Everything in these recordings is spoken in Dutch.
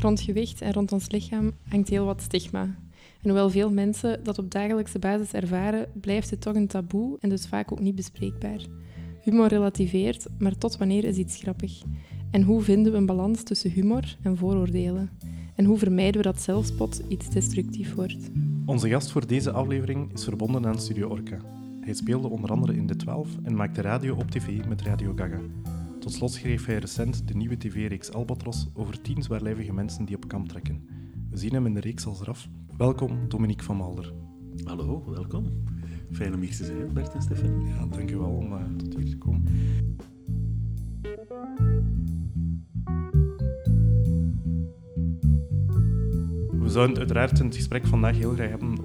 Rond gewicht en rond ons lichaam hangt heel wat stigma. En hoewel veel mensen dat op dagelijkse basis ervaren, blijft het toch een taboe en dus vaak ook niet bespreekbaar. Humor relativeert, maar tot wanneer is iets grappig? En hoe vinden we een balans tussen humor en vooroordelen? En hoe vermijden we dat zelfspot iets destructief wordt? Onze gast voor deze aflevering is verbonden aan Studio Orca. Hij speelde onder andere in De 12 en maakte radio op tv met Radio Gaga. Tot slot schreef hij recent de nieuwe tv-reeks Albatros over tien zwaarlijvige mensen die op kamp trekken. We zien hem in de reeks als eraf. Welkom, Dominique van Malder. Hallo, welkom. Fijn om hier te zijn, Bert en Stefan. Ja, dank u wel om uh, tot hier te komen. We zouden uiteraard in het gesprek vandaag heel graag hebben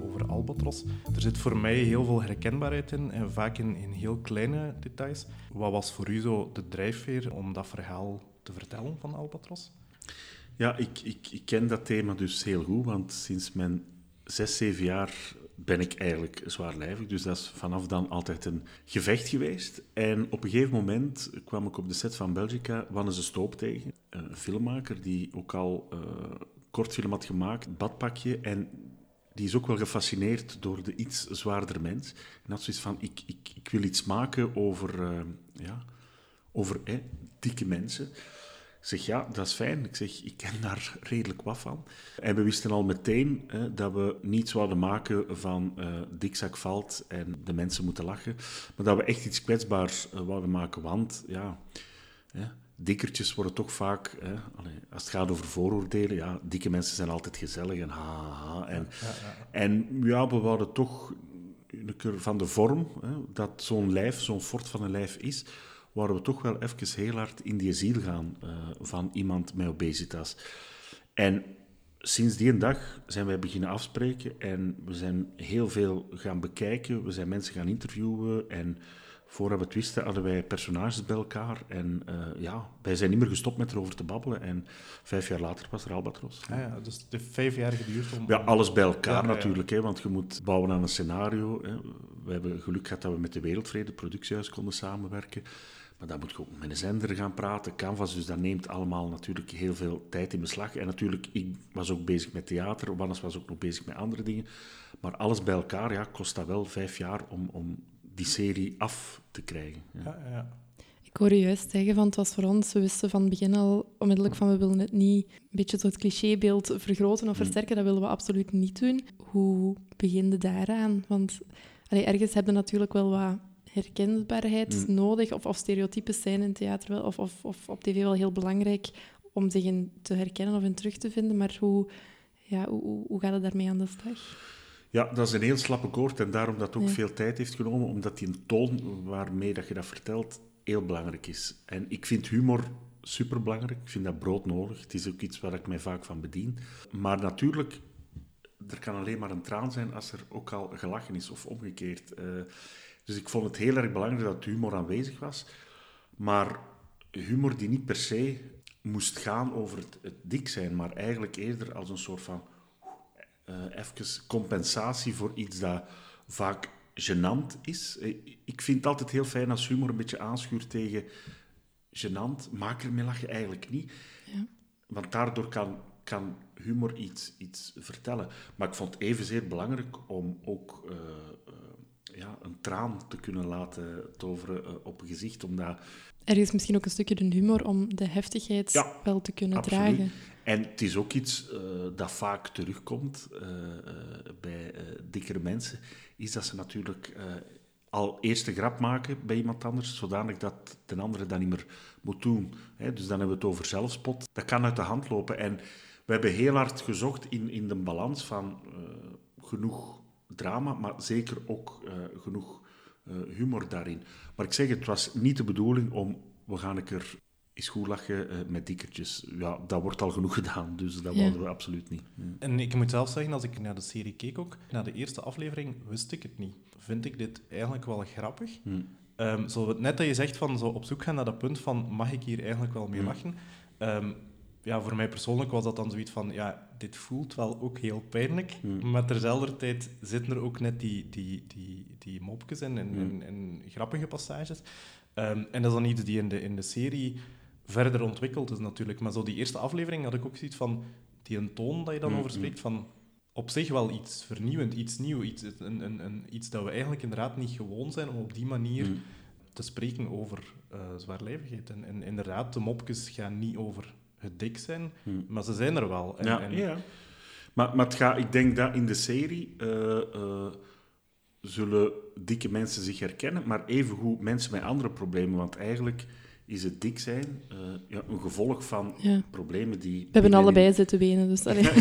Er zit voor mij heel veel herkenbaarheid in en vaak in, heel kleine details. Wat was voor u zo de drijfveer om dat verhaal te vertellen van Albatros? Ja, ik, ik, ik ken dat thema dus heel goed, want sinds mijn zes, zeven jaar ben ik eigenlijk zwaarlijvig. Dus dat is vanaf dan altijd een gevecht geweest. En op een gegeven moment kwam ik op de set van Belgica Wannes Stoop tegen. Een filmmaker die ook al uh, kortfilm had gemaakt, Badpakje. En die is ook wel gefascineerd door de iets zwaardere mens. En had zoiets van, ik, ik, ik wil iets maken over, uh, ja, over eh, dikke mensen. Ik zeg, ja, dat is fijn. Ik zeg, ik ken daar redelijk wat van. En we wisten al meteen dat we niet zouden maken van uh, dikzak valt en de mensen moeten lachen. Maar dat we echt iets kwetsbaars uh, maken. Want, ja, dikkertjes worden toch vaak... Hè, als het gaat over vooroordelen, ja, dikke mensen zijn altijd gezellig en ha, ha, ha. En ja, en ja, we wouden toch van de vorm, hè, dat zo'n lijf, zo'n fort van een lijf is waar we toch wel even heel hard in die ziel gaan uh, van iemand met obesitas. En sinds die dag zijn wij beginnen afspreken en we zijn heel veel gaan bekijken. We zijn mensen gaan interviewen en voor we het wisten hadden wij personages bij elkaar. En uh, ja, wij zijn niet meer gestopt met erover te babbelen. En vijf jaar later was er Albatros. Ah ja, dus het heeft vijf jaar geduurd om... Ja, alles bij elkaar ja, natuurlijk. Ja. Hè, want je moet bouwen aan een scenario. Hè. We hebben geluk gehad dat we met de Wereldvrede productiehuis konden samenwerken. Maar dan moet je ook met een zender gaan praten, Canvas, dus dat neemt allemaal natuurlijk heel veel tijd in beslag. En natuurlijk, ik was ook bezig met theater, Wannes was ook nog bezig met andere dingen. Maar alles bij elkaar ja, kost dat wel vijf jaar om, om die serie af te krijgen. Ja. Ja, ja. Ik hoor je juist zeggen, van het was voor ons, we wisten van het begin al onmiddellijk van we willen het niet een beetje tot het clichébeeld vergroten of versterken, dat willen we absoluut niet doen. Hoe begin je daaraan? Want allee, ergens hebben we natuurlijk wel wat herkenbaarheid mm. nodig, of, of stereotypes zijn in theater wel, of, of, of op tv wel heel belangrijk om zich in te herkennen of in terug te vinden. Maar hoe, ja, hoe, hoe gaat het daarmee aan de slag? Ja, dat is een heel slappe koord en daarom dat het ook ja. veel tijd heeft genomen, omdat die toon waarmee dat je dat vertelt heel belangrijk is. En ik vind humor superbelangrijk, ik vind dat broodnodig. Het is ook iets waar ik mij vaak van bedien. Maar natuurlijk, er kan alleen maar een traan zijn als er ook al gelachen is of omgekeerd. Uh, dus ik vond het heel erg belangrijk dat humor aanwezig was. Maar humor die niet per se moest gaan over het, het dik zijn, maar eigenlijk eerder als een soort van even compensatie voor iets dat vaak gênant is. Ik vind het altijd heel fijn als humor een beetje aanschuurt tegen gênant. Maak er mee lachen eigenlijk niet. Ja. Want daardoor kan, kan humor iets, iets vertellen. Maar ik vond het evenzeer belangrijk om ook uh, ja, een traan te kunnen laten toveren uh, op een gezicht. Omdat... Er is misschien ook een stukje de humor om de heftigheid ja, wel te kunnen absoluut. dragen. En het is ook iets uh, dat vaak terugkomt uh, bij dikkere mensen, is dat ze natuurlijk al eerst een grap maken bij iemand anders, zodanig dat de andere dat niet meer moet doen. Hè? Dus dan hebben we het over zelfspot. Dat kan uit de hand lopen. En we hebben heel hard gezocht in, in de balans van genoeg drama, maar zeker ook genoeg humor daarin. Maar ik zeg, het was niet de bedoeling om, we gaan keer eens goed lachen uh, met dikkertjes. Ja, dat wordt al genoeg gedaan, dus dat ja. wilden we absoluut niet. Ja. En ik moet zelf zeggen, als ik naar de serie keek ook, na de eerste aflevering wist ik het niet. Vind ik dit eigenlijk wel grappig? Hmm. Um, zo, net dat je zegt van zo op zoek gaan naar dat punt van, mag ik hier eigenlijk wel mee lachen? Um, ja, voor mij persoonlijk was dat dan zoiets van, ja, dit voelt wel ook heel pijnlijk, mm. maar terzelfde tijd zitten er ook net die, die, die, die mopjes en, en, mm. en, en grappige passages. Um, en dat is dan iets die in de, in de serie verder ontwikkeld is natuurlijk. Maar zo die eerste aflevering had ik ook zoiets van, die een toon dat je dan Mm, over spreekt, van op zich wel iets vernieuwend, iets nieuw, iets, een, een, een, iets dat we eigenlijk inderdaad niet gewoon zijn om op die manier Mm. te spreken over eh zwaarlijvigheid. En, en inderdaad, de mopjes gaan niet over het dik zijn, Mm. maar ze zijn er wel. En, ja, en- ja. Maar, maar het gaat, ik denk dat in de serie eh, eh, zullen dikke mensen zich herkennen, maar evengoed mensen met andere problemen. Want eigenlijk is het dik zijn eh, ja, een gevolg van Ja. problemen die... We hebben allebei zitten benen, dus allee.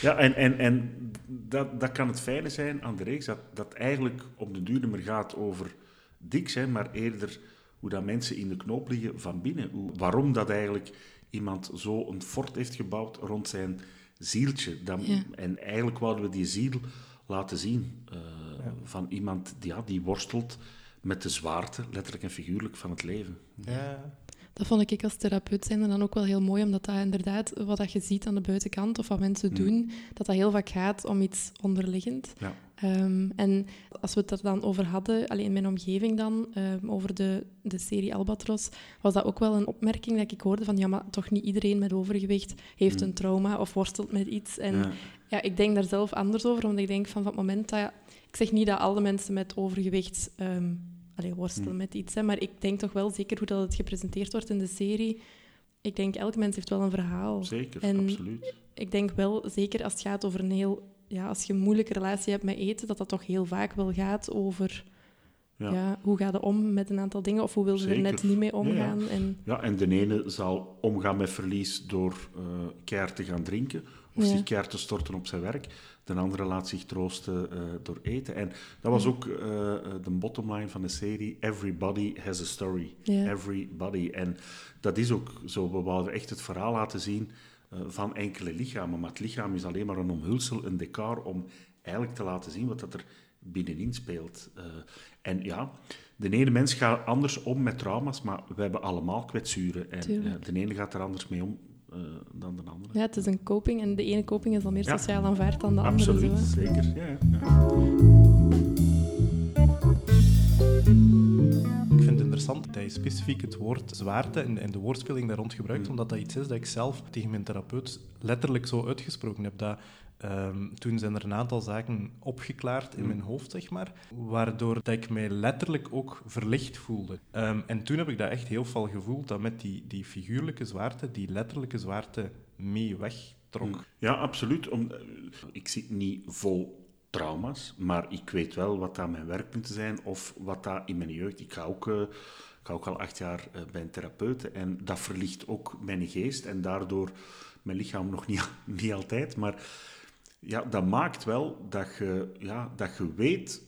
Ja, en, en, en dat, dat kan het fijne zijn aan de reeks, dat, dat eigenlijk op de duur niet meer gaat over dik zijn, maar eerder hoe dat mensen in de knoop liggen van binnen. Hoe, waarom dat eigenlijk iemand zo een fort heeft gebouwd rond zijn zieltje. Dat, Ja. En eigenlijk wouden we die ziel laten zien eh, van iemand die, ja, die worstelt met de zwaarte, letterlijk en figuurlijk, van het leven. Ja. Dat vond ik als therapeut zijn dan ook wel heel mooi, omdat dat inderdaad, wat dat je ziet aan de buitenkant of wat mensen Mm. doen, dat dat heel vaak gaat om iets onderliggend. Ja. Ehm, en als we het er dan over hadden, alleen in mijn omgeving dan, ehm, over de, de serie Albatros, was dat ook wel een opmerking dat ik hoorde van, ja, maar toch niet iedereen met overgewicht heeft Mm. een trauma of worstelt met iets. En Ja. ja, ik denk daar zelf anders over, want ik denk van, van het moment dat... Ik zeg niet dat alle mensen met overgewicht ehm allee, worstelen Hmm. met iets, hè, maar ik denk toch wel zeker hoe dat het gepresenteerd wordt in de serie. Ik denk, elk mens heeft wel een verhaal. Zeker, En- absoluut. Ik denk wel, zeker als het gaat over een heel... Ja, als je een moeilijke relatie hebt met eten, dat dat toch heel vaak wel gaat over... Ja. Ja. hoe ga je om met een aantal dingen? Of hoe wil je er net niet mee Ja, ja. omgaan? En, Ja, en de ene zal omgaan met verlies door eh keihard te gaan drinken of zich keihard te storten op zijn werk. De andere laat zich troosten eh, door eten. En dat was ook eh, de bottomline van de serie. Everybody has a story. Everybody. En dat is ook zo. We wouden echt het verhaal laten zien van enkele lichamen. Maar het lichaam is alleen maar een omhulsel, een decor om eigenlijk te laten zien wat dat er binnenin speelt. En ja, de ene mens gaat anders om met trauma's, maar we hebben allemaal kwetsuren. En de ene gaat er anders mee om eh, dan de andere. ja, het is een coping en de ene coping is al meer Ja. sociaal aanvaard dan de andere. Absoluut, Zo, zeker. Ja, ja. Ik vind het interessant dat je specifiek het woord zwaarte en, en de woordspeling daar rond gebruikt, Mm. omdat dat iets is dat ik zelf tegen mijn therapeut letterlijk zo uitgesproken heb. Dat, ehm, toen zijn er een aantal zaken opgeklaard in Mm. mijn hoofd, zeg maar, waardoor dat ik mij letterlijk ook verlicht voelde. Ehm, en toen heb ik dat echt heel veel gevoeld, dat met die, die figuurlijke zwaarte, die letterlijke zwaarte mee wegtrok. Ja, absoluut. Om, eh, ik zit niet vol trauma's, maar ik weet wel wat dat mijn werkpunten zijn of wat dat in mijn jeugd... Ik ga ook, eh, ik ga ook al acht jaar eh, bij een therapeut en dat verlicht ook mijn geest en daardoor mijn lichaam nog niet, niet altijd. Maar ja, dat maakt wel dat je, ja, dat je weet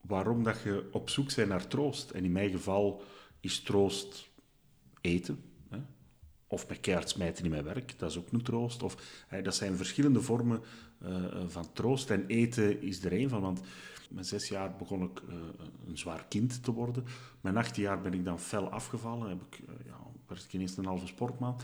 waarom dat je op zoek bent naar troost. En in mijn geval is troost eten. Hè? Of met keihard smijten in mijn werk, dat is ook een troost. Of, hè, dat zijn verschillende vormen eh, van troost. En eten is er één van. Want met zes jaar begon ik eh, een zwaar kind te worden. Mijn achtste jaar ben ik dan fel afgevallen. Heb ik, eh, ja, werd ik ineens een halve sportman.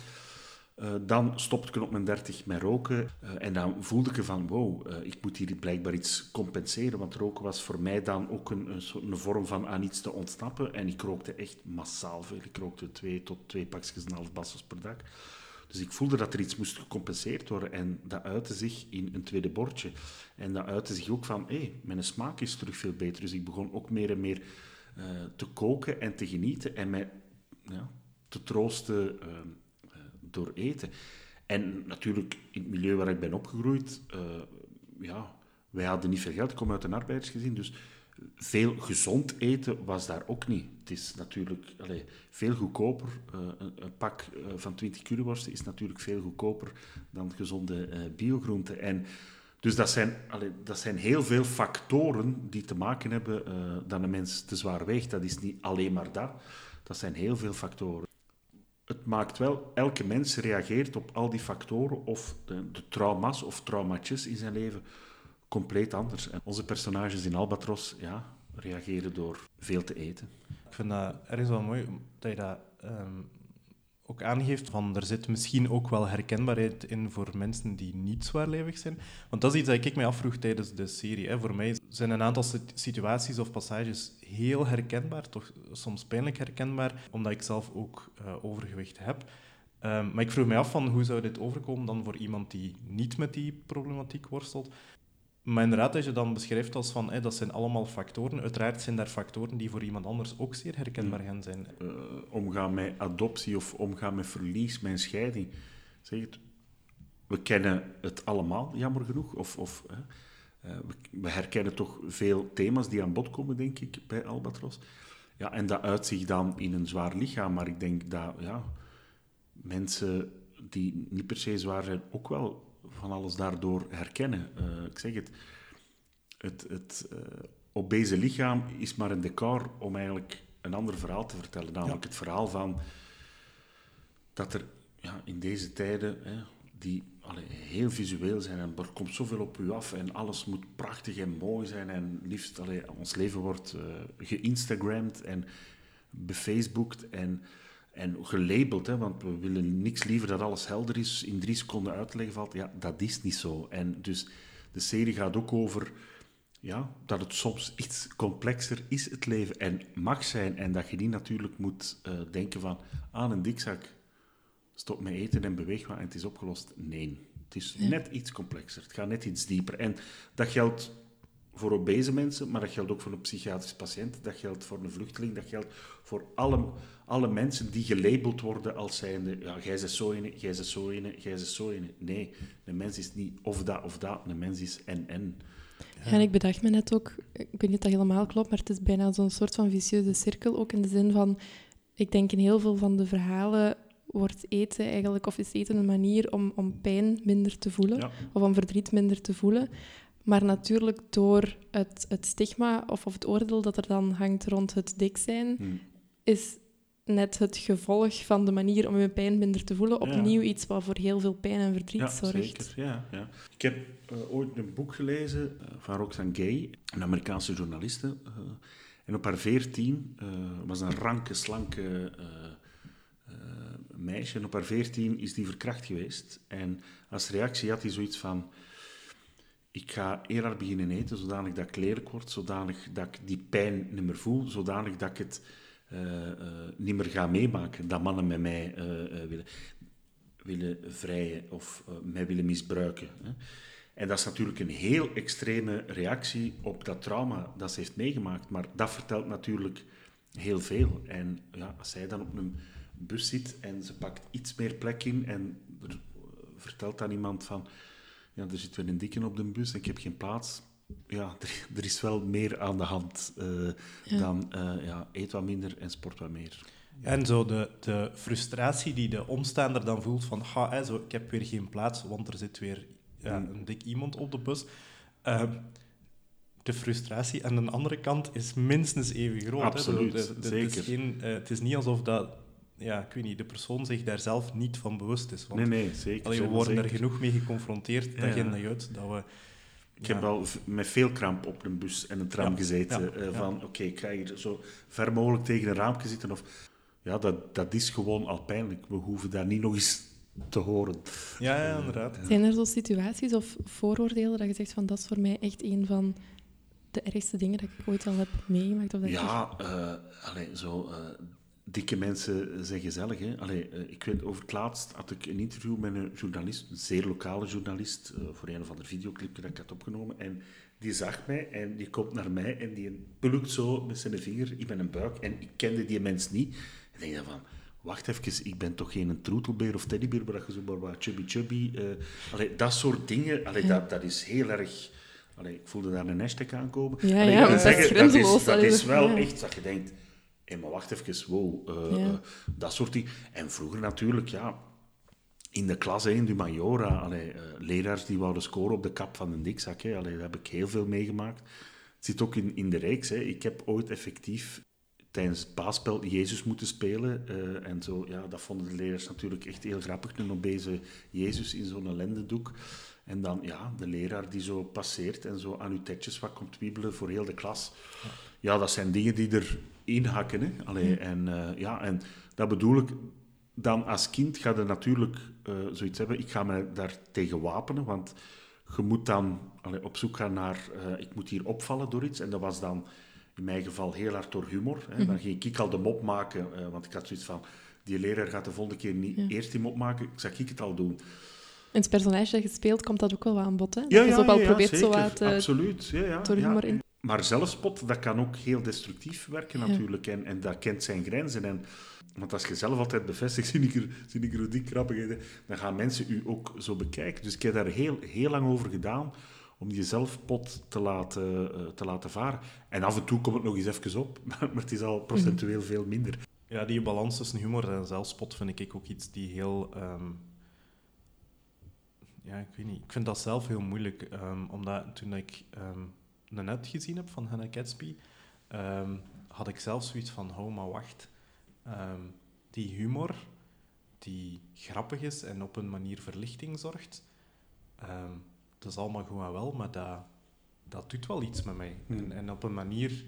Eh, dan stopte ik op mijn dertig met roken. Eh, en dan voelde ik van, wow, eh, ik moet hier blijkbaar iets compenseren. Want roken was voor mij dan ook een, een, soort- een vorm van aan iets te ontsnappen. En ik rookte echt massaal veel. Ik rookte twee tot twee pakjes en half per dag. Dus ik voelde dat er iets moest gecompenseerd worden. En dat uitte zich in een tweede bordje. En dat uitte zich ook van, hé, hey, mijn smaak is terug veel beter. Dus ik begon ook meer en meer te koken en te genieten. En mij ja, te troosten eh, eh, door eten. En natuurlijk, in het milieu waar ik ben opgegroeid, eh, ja, wij hadden niet veel geld. Ik kom uit een arbeidersgezin, dus veel gezond eten was daar ook niet. Het is natuurlijk allee, veel goedkoper. Eh, een, pak eh, van 20 curryworsten is natuurlijk veel goedkoper dan gezonde eh biogroenten. En dus dat zijn, allee, dat zijn heel veel factoren die te maken hebben dat een mens te zwaar weegt. Dat is niet alleen maar dat. Dat zijn heel veel factoren. Het maakt wel, elke mens reageert op al die factoren of de, de trauma's of traumatjes in zijn leven compleet anders. En onze personages in Albatros ja, reageren door veel te eten. Ik vind dat ergens wel mooi dat je dat ehm, ook aangeeft. Van, er zit misschien ook wel herkenbaarheid in voor mensen die niet zwaarlijvig zijn. Want dat is iets dat ik mij afvroeg tijdens de serie. Hè. Voor mij zijn een aantal sit- situaties of passages heel herkenbaar, toch soms pijnlijk herkenbaar, omdat ik zelf ook eh, overgewicht heb. Ehm, maar ik vroeg mij af van hoe zou dit overkomen dan voor iemand die niet met die problematiek worstelt. Maar inderdaad, als je dan beschrijft als van, dat zijn allemaal factoren. Uiteraard zijn daar factoren die voor iemand anders ook zeer herkenbaar gaan zijn. Uh, omgaan met adoptie of omgaan met verlies, met scheiding. Zeg het, we kennen het allemaal, jammer genoeg. Of, of uh, we, we, herkennen toch veel thema's die aan bod komen, denk ik, bij Albatros. Ja, en dat uitzicht dan in een zwaar lichaam. Maar ik denk dat ja, mensen die niet per se zwaar zijn, ook wel van alles daardoor herkennen. Uh, ik zeg het, het, het uh, obese lichaam is maar een decor om eigenlijk een ander verhaal te vertellen. Namelijk het verhaal van dat er ja, in deze tijden, hè, die allee, heel visueel zijn en er komt zoveel op u af en alles moet prachtig en mooi zijn en liefst, allee, ons leven wordt uh, geïnstagramd en befaceboekt en en gelabeld, hè, want we willen niks liever dat alles helder is, in drie seconden uitleggen valt. Ja, dat is niet zo. En dus de serie gaat ook over ja, dat het soms iets complexer is, het leven, en mag zijn. En dat je niet natuurlijk moet uh, denken van, aan een dikzak, stop met eten en beweeg maar en het is opgelost. Nee, het is ja. net iets complexer. Het gaat net iets dieper. En dat geldt voor obese mensen, maar dat geldt ook voor een psychiatrische patiënt, dat geldt voor een vluchteling, dat geldt voor alle, alle mensen die gelabeld worden als zijnde, ja, jij is zo ene, jij is zo ene, jij is zo ene. Nee, een mens is niet of dat of dat, een mens is en-en. Ja. en ik bedacht me net ook, ik weet niet of dat helemaal klopt, maar het is bijna zo'n soort van vicieuze cirkel, ook in de zin van, ik denk in heel veel van de verhalen wordt eten eigenlijk, of is eten een manier om, om pijn minder te voelen, ja. of om verdriet minder te voelen. Maar natuurlijk door het, het stigma of, of het oordeel dat er dan hangt rond het dik zijn, hmm. is net het gevolg van de manier om je pijn minder te voelen opnieuw iets wat voor heel veel pijn en verdriet ja, zorgt. Zeker. Ja, ja. Ik heb uh, ooit een boek gelezen uh, van Roxane Gay, een Amerikaanse journaliste. Uh, en op haar veertien was een ranke, slanke meisje. En op haar veertien is die verkracht geweest. En als reactie had hij zoiets van ik ga eerder beginnen eten, zodanig dat ik lelijk word, zodanig dat ik die pijn niet meer voel, zodanig dat ik het uh, uh, niet meer ga meemaken, dat mannen met mij uh, willen, willen vrijen of mij willen misbruiken. Hè. En dat is natuurlijk een heel extreme reactie op dat trauma dat ze heeft meegemaakt, maar dat vertelt natuurlijk heel veel. En ja, als zij dan op een bus zit en ze pakt iets meer plek in en er vertelt dan iemand van ja, er zit weer een dikke op de bus en ik heb geen plaats. Ja, er, er is wel meer aan de hand uh, dan uh, ja, eet wat minder en sport wat meer. En zo de, de frustratie die de omstaander dan voelt van ha, hè, zo, ik heb weer geen plaats, want er zit weer ja, mm. een dik iemand op de bus. Uh, de frustratie aan de andere kant is minstens even groot. Absoluut, hè? De, de, zeker. Het is, geen, het is niet alsof dat ja, ik weet niet, de persoon zich daar zelf niet van bewust is. Want, nee, nee, zeker. Allee, we worden er genoeg mee geconfronteerd, dag in dag uit, dat we... Ik heb wel met veel kramp op een bus en een tram ja, gezeten. Ja, uh, van, oké, okay, ik ga hier zo ver mogelijk tegen een raampje zitten. Of, ja, dat, dat is gewoon al pijnlijk. We hoeven daar niet nog eens te horen. Ja, ja inderdaad. Zijn er zo situaties of vooroordelen dat je zegt van dat is voor mij echt een van de ergste dingen dat ik ooit al heb meegemaakt? Of dat ja, uh, allee, zo... Uh, dikke mensen zijn gezellig. Hè? Allee, uh, ik weet, over het laatst had ik een interview met een journalist, een zeer lokale journalist, uh, voor een of ander videoclipje dat ik had opgenomen. En die zag mij en die komt naar mij en die plukt zo met zijn vinger in mijn buik. En ik kende die mens niet. En ik dacht van, wacht even, ik ben toch geen troetelbeer of teddybeer, maar dat je zo maar wat chubby chubby... Uh, allee, dat soort dingen, allee, dat, dat is heel erg... Allee, ik voelde daar een hashtag aankomen. Ja, ja, dat, zeggen, dat, is, dat is wel echt dat je denkt Hé, maar wacht even, wow, uh, ja. uh, dat soort dingen. En vroeger natuurlijk, ja, in de klas, in de Majora, allee, uh, leraars die wouden scoren op de kap van een dikzak, hè, allee, daar heb ik heel veel meegemaakt. Het zit ook in, in de reeks. Hè. Ik heb ooit effectief tijdens het paasspel Jezus moeten spelen. en zo, ja, dat vonden de leraars natuurlijk echt heel grappig, een obese Jezus in zo'n lendendoek. En dan ja, de leraar die zo passeert en zo aan uw tetjes wat komt wiebelen voor heel de klas. Ja dat zijn dingen die er inhakken. Hè? Allee, en, uh, ja, en dat bedoel ik, dan als kind ga je natuurlijk uh, zoiets hebben, ik ga me daar tegen wapenen, want je moet dan allee, op zoek gaan naar, uh, ik moet hier opvallen door iets. En dat was dan in mijn geval heel hard door humor. Hè? Dan ging ik al de mop maken, want ik had zoiets van, die leraar gaat de volgende keer niet Ja. eerst die mop maken, zag ik het al doen. In het personage dat je speelt, komt dat ook wel aan bod, hè? Dat Ja, je ja, zo wel ja, probeert zo wat Absoluut. Ja, ja, door humor in. Maar zelfspot, dat kan ook heel destructief werken Ja. natuurlijk. En, en dat kent zijn grenzen. En, want als je zelf altijd bevestigt, zie ik er, zie ik er die grappigheden, dan gaan mensen u ook zo bekijken. Dus ik heb daar heel, heel lang over gedaan om die zelfpot te laten, eh, te laten varen. En af en toe komt het nog eens even op, maar het is al procentueel veel minder. Ja, die balans tussen humor en zelfspot vind ik ook iets die heel... ehm, ja, ik weet niet. Ik vind dat zelf heel moeilijk. ehm, omdat toen ik ehm net gezien heb van Hannah Gatsby, ehm, had ik zelf zoiets van, hou maar wacht. Ehm, die humor, die grappig is en op een manier verlichting zorgt, ehm, dat is allemaal goed en wel, maar dat, dat doet wel iets met mij. Hmm. En, en op een manier,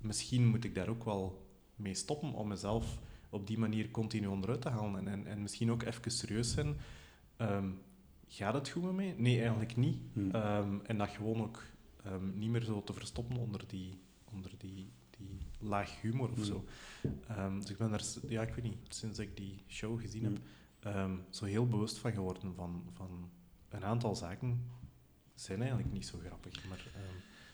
misschien moet ik daar ook wel mee stoppen om mezelf op die manier continu onderuit te halen. En, en, en misschien ook even serieus zijn. Gaat het goed met mij? Nee, eigenlijk niet. Hmm. En dat gewoon ook ehm, niet meer zo te verstoppen onder die, onder die, die laag humor of Hmm. zo. Ehm, dus ik ben s- ja, ik weet niet, sinds ik die show gezien Hmm. heb, ehm, zo heel bewust van geworden van, van een aantal zaken zijn eigenlijk niet zo grappig. Maar,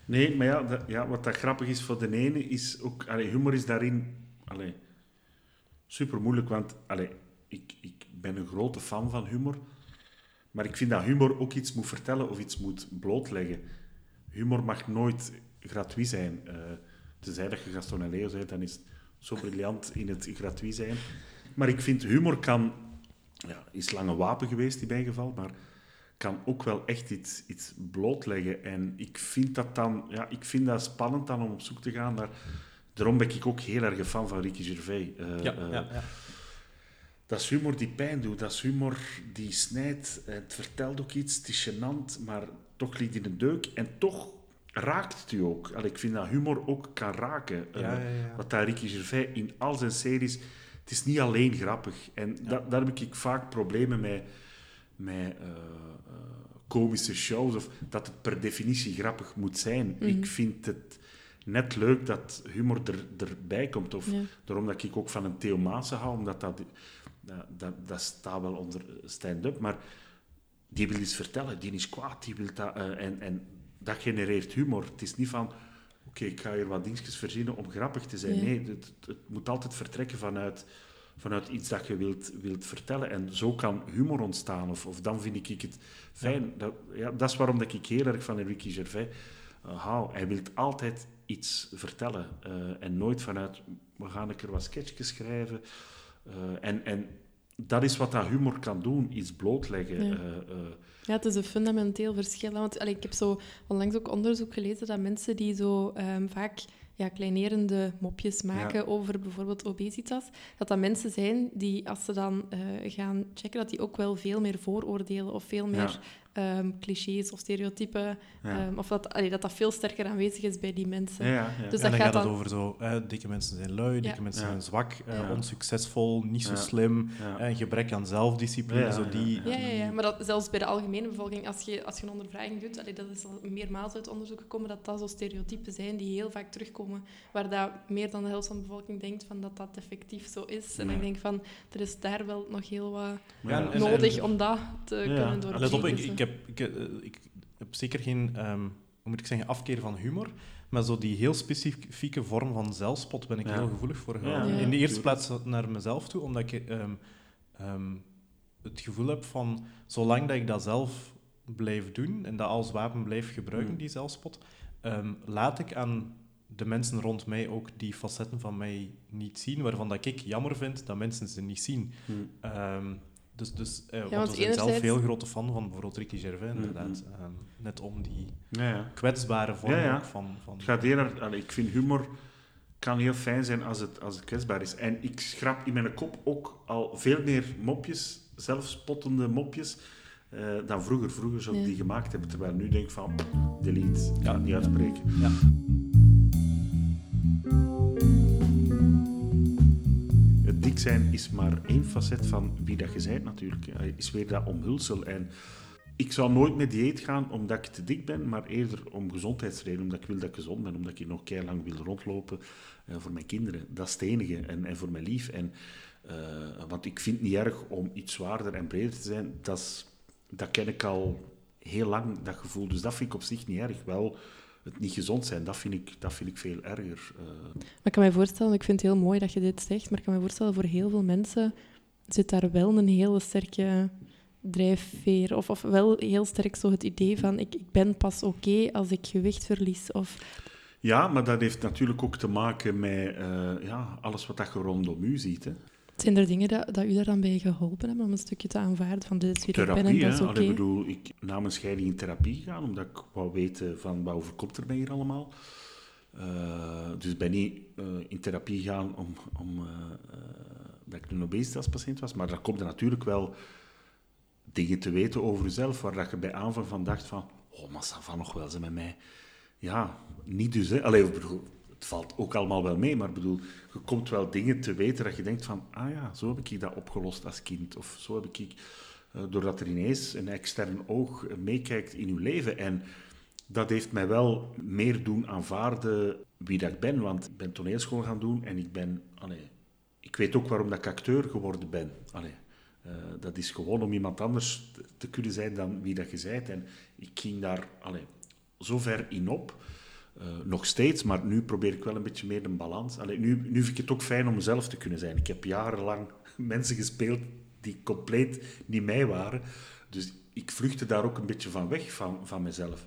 Nee, maar ja, dat- ja, wat dat grappig is voor de ene, is ook... Allee, humor is daarin allee, super moeilijk, want allee, ik, ik ben een grote fan van humor. Maar ik vind dat humor ook iets moet vertellen of iets moet blootleggen. Humor mag nooit gratuit zijn. eh tenzij dat je Gaston en Leo bent, dan is het zo briljant in het gratuit zijn. Maar ik vind humor kan... Ja, is lang een wapen geweest in mijn geval, maar kan ook wel echt iets, iets blootleggen. En ik vind dat dan... Ja, ik vind dat spannend dan om op zoek te gaan naar... Daarom ben ik ook heel erg een fan van Ricky Gervais. Eh, ja, eh, ja, ja. dat is humor die pijn doet, dat is humor die snijdt. Het vertelt ook iets, het is gênant, maar toch ligt in een deuk. En toch raakt het u ook. Allee, ik vind dat humor ook kan raken. Ja, Eh, ja, ja. Wat daar Ricky Gervais in al zijn series... Het is niet alleen grappig. En da- daar heb ik vaak problemen mee met eh, komische shows. Of dat het per definitie grappig moet zijn. Mhm. Ik vind het net leuk dat humor er, erbij komt. Of. Daarom dat ik ook van een Theo Maassen hou, omdat dat, dat, dat, dat staat wel onder stand-up, maar die wil iets vertellen, die is kwaad, die wil dat, eh, en, en dat genereert humor. Het is niet van, oké, ik ga hier wat dingetjes verzinnen om grappig te zijn. Ja. Nee, het, het moet altijd vertrekken vanuit, vanuit iets dat je wilt, wilt vertellen. En zo kan humor ontstaan, of, of dan vind ik het fijn. Dat, ja, dat is waarom dat ik heel erg van Enrique Gervais eh, hou. Hij wil altijd iets vertellen. eh, en nooit vanuit, we gaan een keer wat sketchjes schrijven. En, en dat is wat dat humor kan doen, iets blootleggen. Ja. eh, eh, Ja, het is een fundamenteel verschil. Want allee, ik heb zo onlangs ook onderzoek gelezen dat mensen die zo ehm, vaak ja, kleinerende mopjes maken over bijvoorbeeld obesitas, dat dat mensen zijn die, als ze dan eh, gaan checken, dat die ook wel veel meer vooroordelen of veel meer ehm, clichés of stereotypen, Ja. ehm, of dat, allee, dat dat veel sterker aanwezig is bij die mensen. ja. Dus en dat dan gaat gaat het dan- over zo, eh, dikke mensen zijn lui, dikke mensen Ja. zijn zwak, eh, onsuccesvol, niet zo slim, Ja. eh, gebrek aan zelfdiscipline, Ja, zo ja, die... ja. Ja, ja, ja, maar dat, zelfs bij de algemene bevolking, als je, als je een ondervraging doet, allee, dat is al meermaals uit onderzoek gekomen, dat dat zo stereotypen zijn die heel vaak terugkomen, waar dat meer dan de helft van de bevolking denkt van dat dat effectief zo is. En Ja. ik denk van, er is daar wel nog heel wat Ja, en- en- nodig om dat te Ja. kunnen doorbreken. Let op, ik, ik, heb, ik, eh, ik heb zeker geen, ehm, hoe moet ik zeggen, afkeer van humor. Maar zo die heel specifieke vorm van zelfspot ben ik Ja. heel gevoelig voor. Ja. In de eerste plaats naar mezelf toe, omdat ik ehm, ehm, het gevoel heb van, zolang dat ik dat zelf blijf doen en dat als wapen blijf gebruiken, Mm. die zelfspot, ehm, laat ik aan de mensen rond mij ook die facetten van mij niet zien, waarvan dat ik jammer vind dat mensen ze niet zien. Hm. Dus, dus, eh, want, want we zijn zelf heel grote fan van bijvoorbeeld Ricky Gervais, Mhm. inderdaad. Ehm, net om die Ja, ja. kwetsbare vorm Ja, ja. ook van... van Het gaat allee, ik vind humor kan heel fijn zijn als het, als het kwetsbaar is. En ik schrap in mijn kop ook al veel meer mopjes, zelfspottende mopjes, eh, dan vroeger. Vroeger zou ik Ja. die gemaakt hebben, terwijl ik nu denk van, delete, ik het niet uitspreken. Ja. Zijn is maar één facet van wie dat je bent natuurlijk. Is weer dat omhulsel. En ik zou nooit met dieet gaan omdat ik te dik ben, maar eerder om gezondheidsredenen, omdat ik wil dat ik gezond ben, omdat ik nog lang wil rondlopen eh, voor mijn kinderen. Dat is het enige. En, en voor mijn lief. En want ik vind het niet erg om iets zwaarder en breder te zijn. Dat, dat ken ik al heel lang, dat gevoel. Dus dat vind ik op zich niet erg. Wel het niet gezond zijn, dat vind ik, dat vind ik veel erger. Uh. Maar ik kan me voorstellen, ik vind het heel mooi dat je dit zegt, maar ik kan me voorstellen, voor heel veel mensen zit daar wel een hele sterke drijfveer. Of, of wel heel sterk zo het idee van, ik, ik ben pas oké als ik gewicht verlies. Of... Ja, maar dat heeft natuurlijk ook te maken met uh, ja, alles wat je rondom u ziet. Hè. Zijn er dingen dat, dat u daar dan bij geholpen hebben om een stukje te aanvaarden van dit is wie therapie, ik ben en dat is oké? Okay. Ik bedoel, ik na mijn scheiding in therapie gegaan, omdat ik wou weten van wat overkomt er mij hier allemaal. Uh, dus ben niet uh, in therapie gegaan om, om uh, dat ik een obesitaspatiënt was, maar daar komt er natuurlijk wel dingen te weten over jezelf, waar dat je bij aanvang van dacht van, oh, maar va nog wel ze met mij. Ja, niet dus. Hè. Allee, bedoel, het valt ook allemaal wel mee, maar bedoel, je komt wel dingen te weten dat je denkt van, ah ja, zo heb ik dat opgelost als kind. Of zo heb ik, uh, doordat er ineens een extern oog meekijkt in uw leven. En dat heeft mij wel meer doen aanvaarden wie dat ik ben. Want ik ben toneelschool gaan doen en ik ben, allee, ik weet ook waarom dat ik acteur geworden ben. Allee, uh, dat is gewoon om iemand anders te kunnen zijn dan wie dat je bent. En ik ging daar allee, zo ver in op uh, nog steeds, maar nu probeer ik wel een beetje meer een balans. Allee, nu, nu vind ik het ook fijn om mezelf te kunnen zijn. Ik heb jarenlang mensen gespeeld die compleet niet mij waren. Dus ik vluchtte daar ook een beetje van weg, van, van mezelf.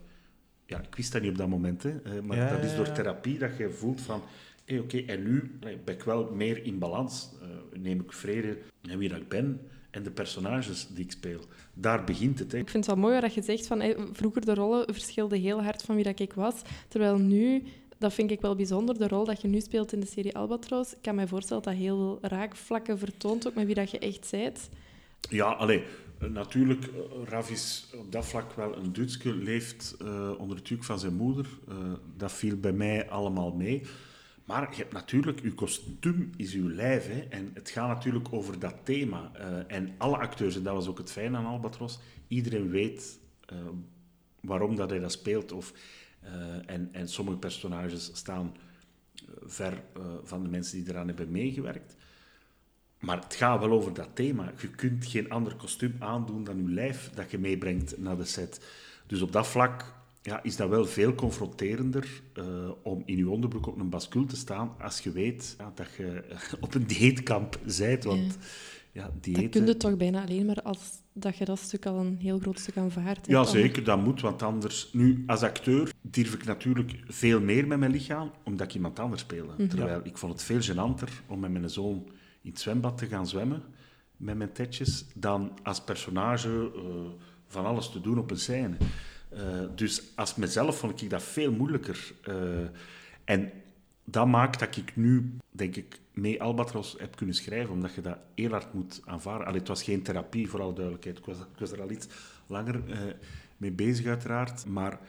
Ja, ik wist dat niet op dat moment, hè, eh, maar ja, dat is door therapie dat je voelt van... Hey, Oké, en nu ben ik wel meer in balans. Uh, neem ik vrede met wie dat ik ben en de personages die ik speel. Daar begint het. Hè. Ik vind het wel mooi dat je zegt van vroeger de rollen verschilden heel hard van wie dat ik was. Terwijl nu, dat vind ik wel bijzonder, de rol dat je nu speelt in de serie Albatros, ik kan me voorstellen dat heel veel raakvlakken vertoont, ook met wie dat je echt zijt. Ja, alleen natuurlijk, eh, Rav is op dat vlak wel een Duitske, leeft uh, onder het juk van zijn moeder. Uh, dat viel bij mij allemaal mee. Maar je hebt natuurlijk, je kostuum is je lijf. Hè, en het gaat natuurlijk over dat thema. Uh, en alle acteurs, en dat was ook het fijne aan Albatros, iedereen weet uh, waarom dat hij dat speelt. Of, uh, en, en sommige personages staan ver van de mensen die eraan hebben meegewerkt. Maar het gaat wel over dat thema. Je kunt geen ander kostuum aandoen dan je lijf dat je meebrengt naar de set. Dus op dat vlak ja, is dat wel veel confronterender uh, om in je onderbroek op een bascule te staan als je weet ja, dat je op een dieetkamp bent. Want, ja. diëten... Dat kun je toch bijna alleen maar als dat je dat stuk al een heel groot stuk aanvaardt. Ja, zeker, dat moet, want anders... Nu, als acteur durf ik natuurlijk veel meer met mijn lichaam, omdat ik iemand anders speelde. Mhm. Terwijl ik vond het veel gênanter om met mijn zoon in het zwembad te gaan zwemmen, met mijn tetjes, dan als personage uh, van alles te doen op een scène. Uh, dus als mezelf vond ik dat veel moeilijker. Uh, en dat maakt dat ik nu, denk ik, mee Albatros heb kunnen schrijven, omdat je dat heel hard moet aanvaarden. Allee, het was geen therapie, voor alle duidelijkheid. Ik was, was er al iets langer uh, mee bezig, uiteraard. Maar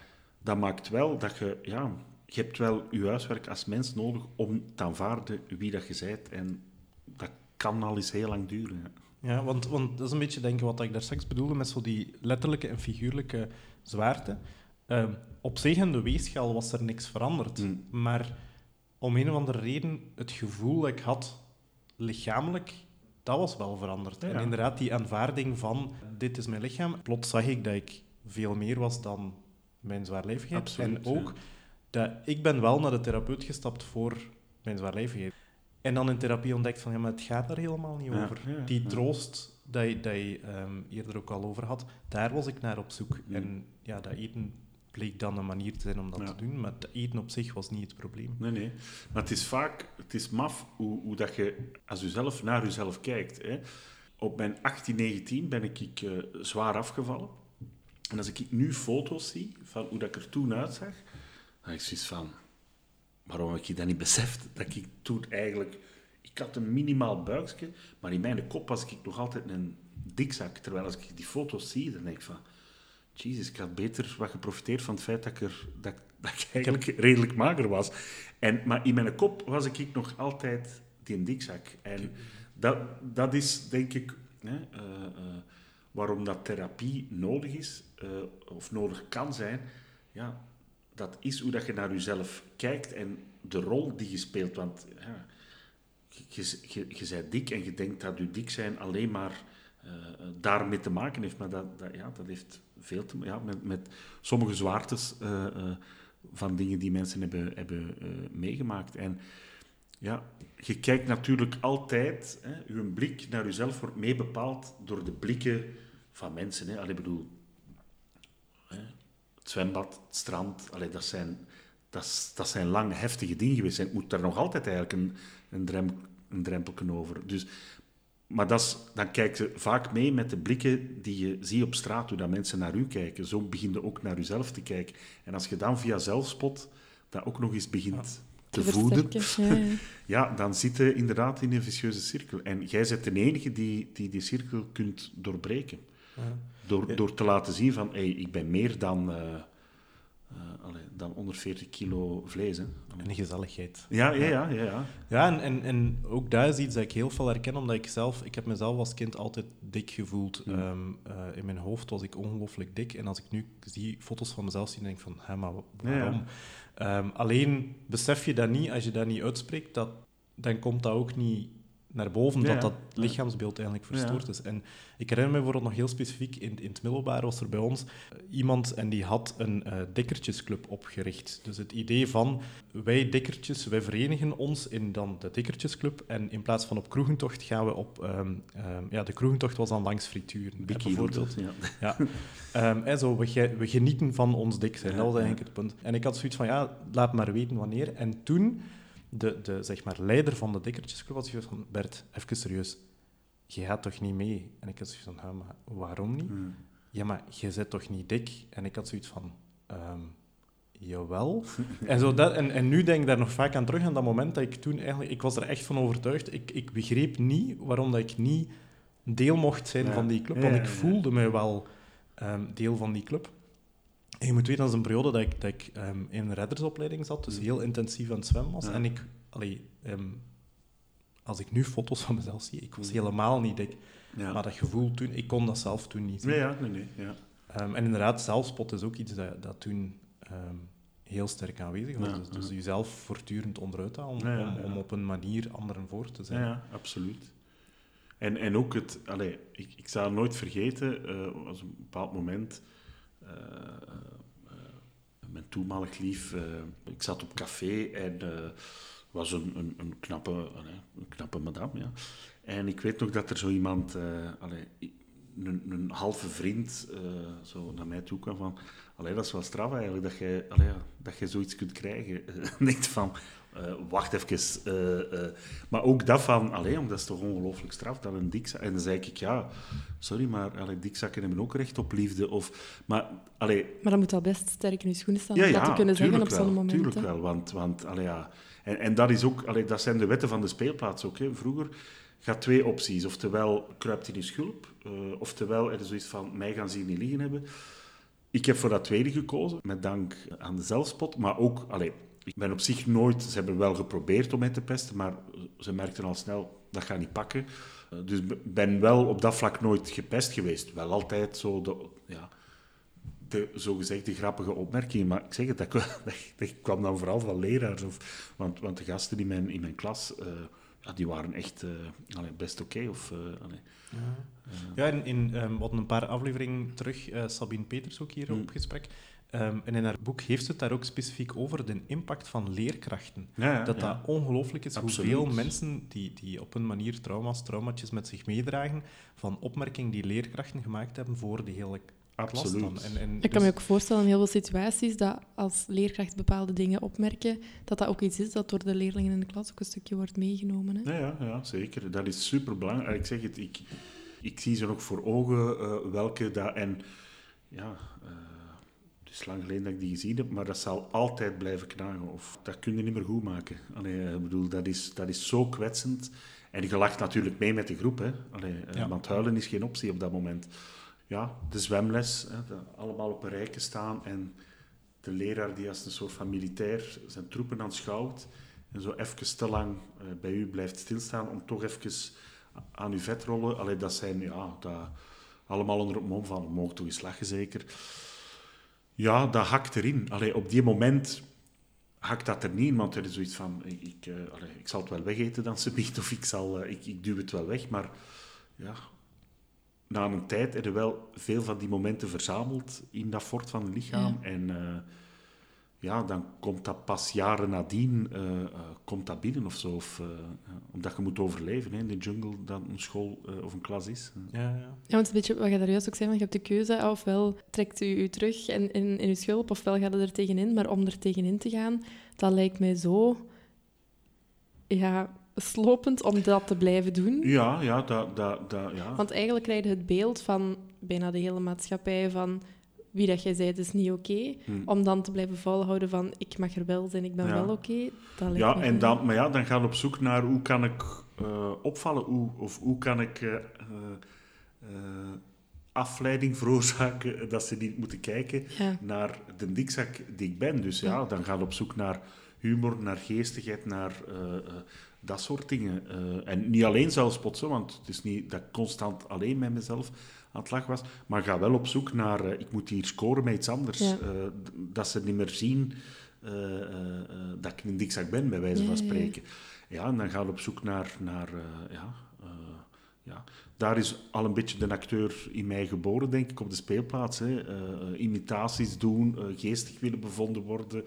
dat maakt wel dat je, ja, je hebt wel je huiswerk als mens nodig om te aanvaarden wie dat je bent. En dat kan al eens heel lang duren. Ja, want, want dat is een beetje denk ik, wat ik daar straks bedoelde met zo die letterlijke en figuurlijke zwaarte. Uh, op zich in de weegschaal was er niks veranderd. Mm. Maar om een of andere reden, het gevoel dat ik had lichamelijk, dat was wel veranderd. En inderdaad, die aanvaarding van dit is mijn lichaam. Plots zag ik dat ik veel meer was dan mijn zwaarlijvigheid. Absoluut, en ook dat ik ben wel naar de therapeut gestapt voor mijn zwaarlijvigheid. En dan in therapie ontdekt van, ja, maar het gaat daar helemaal niet over. die troost dat je, dat je um, eerder ook al over had, daar was ik naar op zoek. En ja, dat eten bleek dan een manier te zijn om dat te doen, maar het eten op zich was niet het probleem. Nee, nee. Maar het is vaak, het is maf hoe, hoe dat je als jezelf naar jezelf kijkt. Hè. Op mijn 18, 19 ben ik, ik uh, zwaar afgevallen. En als ik nu foto's zie van hoe dat ik er toen uitzag, dan heb ik zoiets van waarom heb ik dat niet beseft? Dat ik toen eigenlijk... Ik had een minimaal buikje, maar in mijn kop was ik nog altijd een dikzak. Terwijl als ik die foto's zie, dan denk ik van... Jezus, ik had beter wat geprofiteerd van het feit dat ik, er, dat, dat ik eigenlijk redelijk mager was. En, maar in mijn kop was ik nog altijd die dikzak. En dat, dat is, denk ik, hè, uh, uh, waarom dat therapie nodig is, uh, of nodig kan zijn. Ja, dat is hoe dat je naar jezelf kijkt en de rol die je speelt. Want ja, je, je, bent dik en je denkt dat je dik zijn alleen maar uh, daarmee te maken heeft. Maar dat, ja, dat heeft veel te ja, met, met sommige zwaartes uh, van dingen die mensen hebben, hebben meegemaakt. En ja, je kijkt natuurlijk altijd, hè, je blik naar jezelf wordt meebepaald door de blikken van mensen. Hè. Allee, bedoel, hè, het zwembad, het strand, allee, dat, zijn, dat, dat zijn lange, heftige dingen geweest. En moet daar nog altijd eigenlijk een, drempel, een drempelken over. Dus, maar dat is, dan kijk je vaak mee met de blikken die je ziet op straat, hoe dat mensen naar u kijken. Zo begin je ook naar jezelf te kijken. En als je dan via zelfspot dat ook nog eens begint te, voeden, ja, ja. dan zit je inderdaad in een vicieuze cirkel. En jij bent de enige die, die die cirkel kunt doorbreken. Door, door te laten zien van, hey, ik ben meer dan, uh, uh, dan 140 kilo vlees. Hè. En gezelligheid. Ja, ja, ja. Ja, ja. ja en, en, en ook daar is iets dat ik heel veel herken, omdat ik zelf... Ik heb mezelf als kind altijd dik gevoeld. Mm. Um, uh, in mijn hoofd was ik ongelooflijk dik. En als ik nu die foto's van mezelf zie, denk ik van, hé, maar waarom? Ja, Um, alleen besef je dat niet, als je dat niet uitspreekt, dat, dan komt dat ook niet naar boven, dat dat lichaamsbeeld eigenlijk verstoord is. En ik herinner me bijvoorbeeld nog heel specifiek, in, in het middelbaar was er bij ons eh, iemand en die had een uh, dikkertjesclub opgericht. Dus het idee van, wij dikkertjes, wij verenigen ons in dan de dikkertjesclub en in plaats van op kroegentocht gaan we op... Um, um, ja, de kroegentocht was dan langs frituren, bijvoorbeeld. Ja. ja. Um, en zo, we, we, genieten van ons dik zijn, dat was eigenlijk het punt. En ik had zoiets van, ja, laat maar weten wanneer. En toen de, de zeg maar, leider van de dikkertjesclub was van, Bert, even serieus, je gaat toch niet mee? En ik had zoiets van, maar waarom niet? Hmm. Ja, maar je zit toch niet dik? En ik had zoiets van, um, jawel. en, zo dat, en, en nu denk ik daar nog vaak aan terug, aan dat moment dat ik toen eigenlijk... Ik was er echt van overtuigd. Ik, ik begreep niet waarom dat ik niet deel mocht zijn van die club, want ik voelde mij wel um, deel van die club. En je moet weten, dat is een periode dat ik, dat ik um, in een reddersopleiding zat, dus heel intensief aan het zwemmen was. En ik, allee, um, als ik nu foto's van mezelf zie, ik was mm. helemaal niet dik. Ja. Maar dat gevoel toen, ik kon dat zelf toen niet zien. Nee, ja, nee, nee. Ja. Um, en inderdaad, zelfspot is ook iets dat, dat toen heel sterk aanwezig was. dus, dus jezelf voortdurend onderuit halen om, om, op een manier anderen voor te zijn. Ja, absoluut. En, en ook het, allee, ik, ik zal nooit vergeten, uh, was een bepaald moment eh, eh, mijn toenmalig lief, eh, ik zat op café en was een, een, een, knappe, een knappe madame. Ja. En ik weet nog dat er zo iemand, allee, een, een, halve vriend, zo naar mij toe kwam van... Allee, dat is wel straf eigenlijk, dat allee, dat je zoiets kunt krijgen. Niet van, uh, wacht even. Uh, uh. Maar ook dat van, allee, dat is toch ongelooflijk straf, dat een dikzak... En dan zei ik, ja, sorry, maar allee, dikzakken hebben ook recht op liefde. Of, maar, allee... maar dat moet wel best sterk in je schoenen staan, ja, om dat te kunnen zeggen op zo'n moment. Tuurlijk wel, want, want allee, ja... En, en dat, is ook, allee, dat zijn de wetten van de speelplaats ook. Hè. Vroeger gaat twee opties. Oftewel kruipt in je schulp, oftewel er is zoiets van, mij gaan ze hier niet liggen hebben. Ik heb voor dat tweede gekozen, met dank aan de zelfspot, maar ook... Allee, ik ben op zich nooit... Ze hebben wel geprobeerd om mij te pesten, maar ze merkten al snel, dat gaat niet pakken. Uh, dus ben wel op dat vlak nooit gepest geweest. Wel altijd zo de, ja, de zogezegde grappige opmerkingen. Maar ik zeg het, dat, dat, kwam dan vooral van leraars. Of, want, want de gasten in mijn, in mijn klas... Uh, ja, die waren echt uh, best oké. of uh, ja. ja, in, in um, wat een paar afleveringen terug, uh, Sabine Peters ook hier mm. op gesprek. Um, en in haar boek heeft ze het daar ook specifiek over, de impact van leerkrachten. Ja, dat dat ongelooflijk is Absoluut. hoeveel mensen die, die op een manier trauma's, traumatjes met zich meedragen, van opmerkingen die leerkrachten gemaakt hebben voor die hele Absoluut. En, en ik kan me dus ook voorstellen in heel veel situaties dat als leerkrachten bepaalde dingen opmerken, dat dat ook iets is dat door de leerlingen in de klas ook een stukje wordt meegenomen. Hè? Ja, ja, ja, zeker. Dat is superbelangrijk. Ik zeg het, ik, ik zie ze nog voor ogen uh, welke dat... En ja... Uh, het is lang geleden dat ik die gezien heb, maar dat zal altijd blijven knagen. Of dat kun je niet meer goed maken. Allee, ik bedoel, dat is, dat is zo kwetsend. En je lacht natuurlijk mee met de groep. Hè. Allee, eh, ja. Want huilen is geen optie op dat moment ja, de zwemles, hè, de, allemaal op een rijke staan en de leraar die als een soort van militair zijn troepen aanschouwt en zo even te lang uh, bij u blijft stilstaan om toch even aan uw vet rollen. Allee, dat zijn ja, dat, allemaal onder het mom van, mogen toch eens lachen zeker. Ja, dat hakt erin. Allee, op die moment hakt dat er niet in, want er is zoiets van, ik, ik, uh, ik zal het wel wegeten dan ze biedt, of ik, zal, uh, ik, ik duw het wel weg, maar ja, na een tijd je wel veel van die momenten verzameld in dat fort van het lichaam. Ja. En uh, ja, dan komt dat pas jaren nadien uh, uh, komt dat binnen of zo. Of, omdat je moet overleven hè, in de jungle, dat een school of een klas is. Ja, ja. ja, want een beetje wat je daar juist ook zei, van, je hebt de keuze, ofwel trekt u u terug in, in, in uw schulp, ofwel gaat u er tegenin. Maar om er tegenin te gaan, dat lijkt mij zo... Ja, slopend om dat te blijven doen. Ja, ja, dat, dat, dat, ja. Want eigenlijk krijg je het beeld van bijna de hele maatschappij van wie dat jij zei, is niet oké. Okay, hmm. Om dan te blijven volhouden van ik mag er wel zijn, ik ben ja. wel oké. Okay, ja, en dan, maar ja, dan gaan we op zoek naar hoe kan ik uh, opvallen, hoe, of hoe kan ik uh, uh, afleiding veroorzaken dat ze niet moeten kijken ja. naar de dikzak die ik ben. Dus ja, dan gaan we op zoek naar humor, naar geestigheid, naar dat soort dingen. En niet alleen zelfspotsen, want het is niet dat ik constant alleen met mezelf aan het lachen was. Maar ga wel op zoek naar, uh, ik moet hier scoren met iets anders. Ja. Uh, dat ze niet meer zien dat ik een dikzak ben, bij wijze van spreken. Ja, en dan ga je op zoek naar... naar ja, ja. Daar is al een beetje de acteur in mij geboren, denk ik, op de speelplaats. Hè. imitaties doen, geestig willen bevonden worden.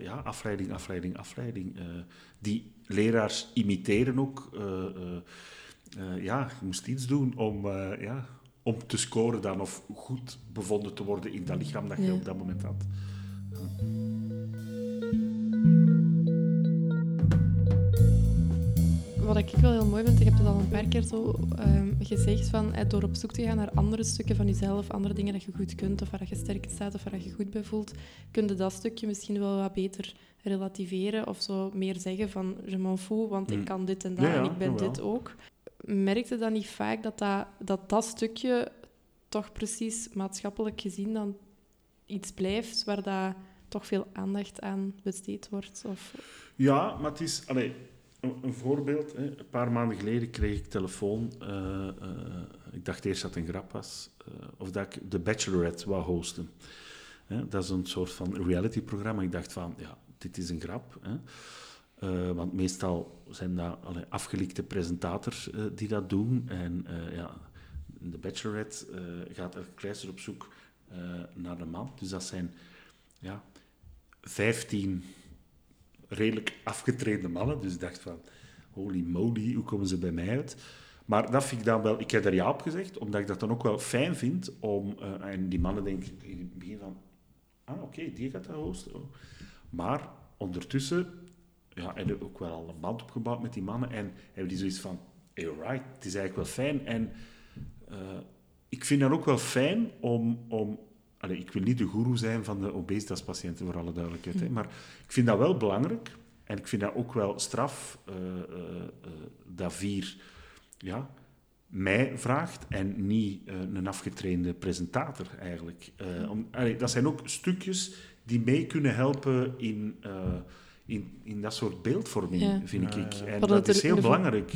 ja, afleiding, afleiding, afleiding. die leraars imiteren ook. Uh, ja, je moest iets doen om, ja, om te scoren dan of goed bevonden te worden in dat lichaam dat je ja. op dat moment had. Wat ik wel heel mooi vind, ik heb het al een paar keer zo um, gezegd, van, eh, door op zoek te gaan naar andere stukken van jezelf, andere dingen dat je goed kunt, of waar je sterk staat, of waar je goed bij voelt, kun je dat stukje misschien wel wat beter relativeren of zo meer zeggen van je m'en fous, want ik kan dit en dat ja, en ik ben dit ook. Merkte dan niet vaak dat dat, dat dat stukje toch precies maatschappelijk gezien dan iets blijft waar dat toch veel aandacht aan besteed wordt? Of... Ja, maar het is... Allez, een, voorbeeld. Hè. Een paar maanden geleden kreeg ik telefoon. Uh, uh, ik dacht eerst dat het een grap was. Uh, of dat ik The Bachelorette wou hosten. Dat is een soort van reality-programma. Ik dacht van, ja, dit is een grap. Hè. Uh, want meestal zijn dat allee, afgelikte presentators uh, die dat doen. En uh, ja, de Bachelorette gaat er kleister op zoek naar de man. Dus dat zijn ja, 15 redelijk afgetrainde mannen. Dus ik dacht van, holy moly, hoe komen ze bij mij uit? Maar dat vind ik dan wel... Ik heb er ja op gezegd, omdat ik dat dan ook wel fijn vind om... en die mannen denken in het begin van... Ah, oké, die gaat dat hosten. Maar ondertussen ja, hebben ook wel al een band opgebouwd met die mannen. En hebben die zoiets van, hey, right, het is eigenlijk wel fijn. En uh, ik vind dat ook wel fijn om... om allez, ik wil niet de guru zijn van de obesitaspatiënten, voor alle duidelijkheid. Hè, maar ik vind dat wel belangrijk. En ik vind dat ook wel straf uh, uh, dat vier... Ja, mij vraagt en niet een afgetrainde presentator eigenlijk. Om, dat zijn ook stukjes die mee kunnen helpen in, in, in dat soort beeldvorming, ja. vind ik. En dat, dat is heel belangrijk.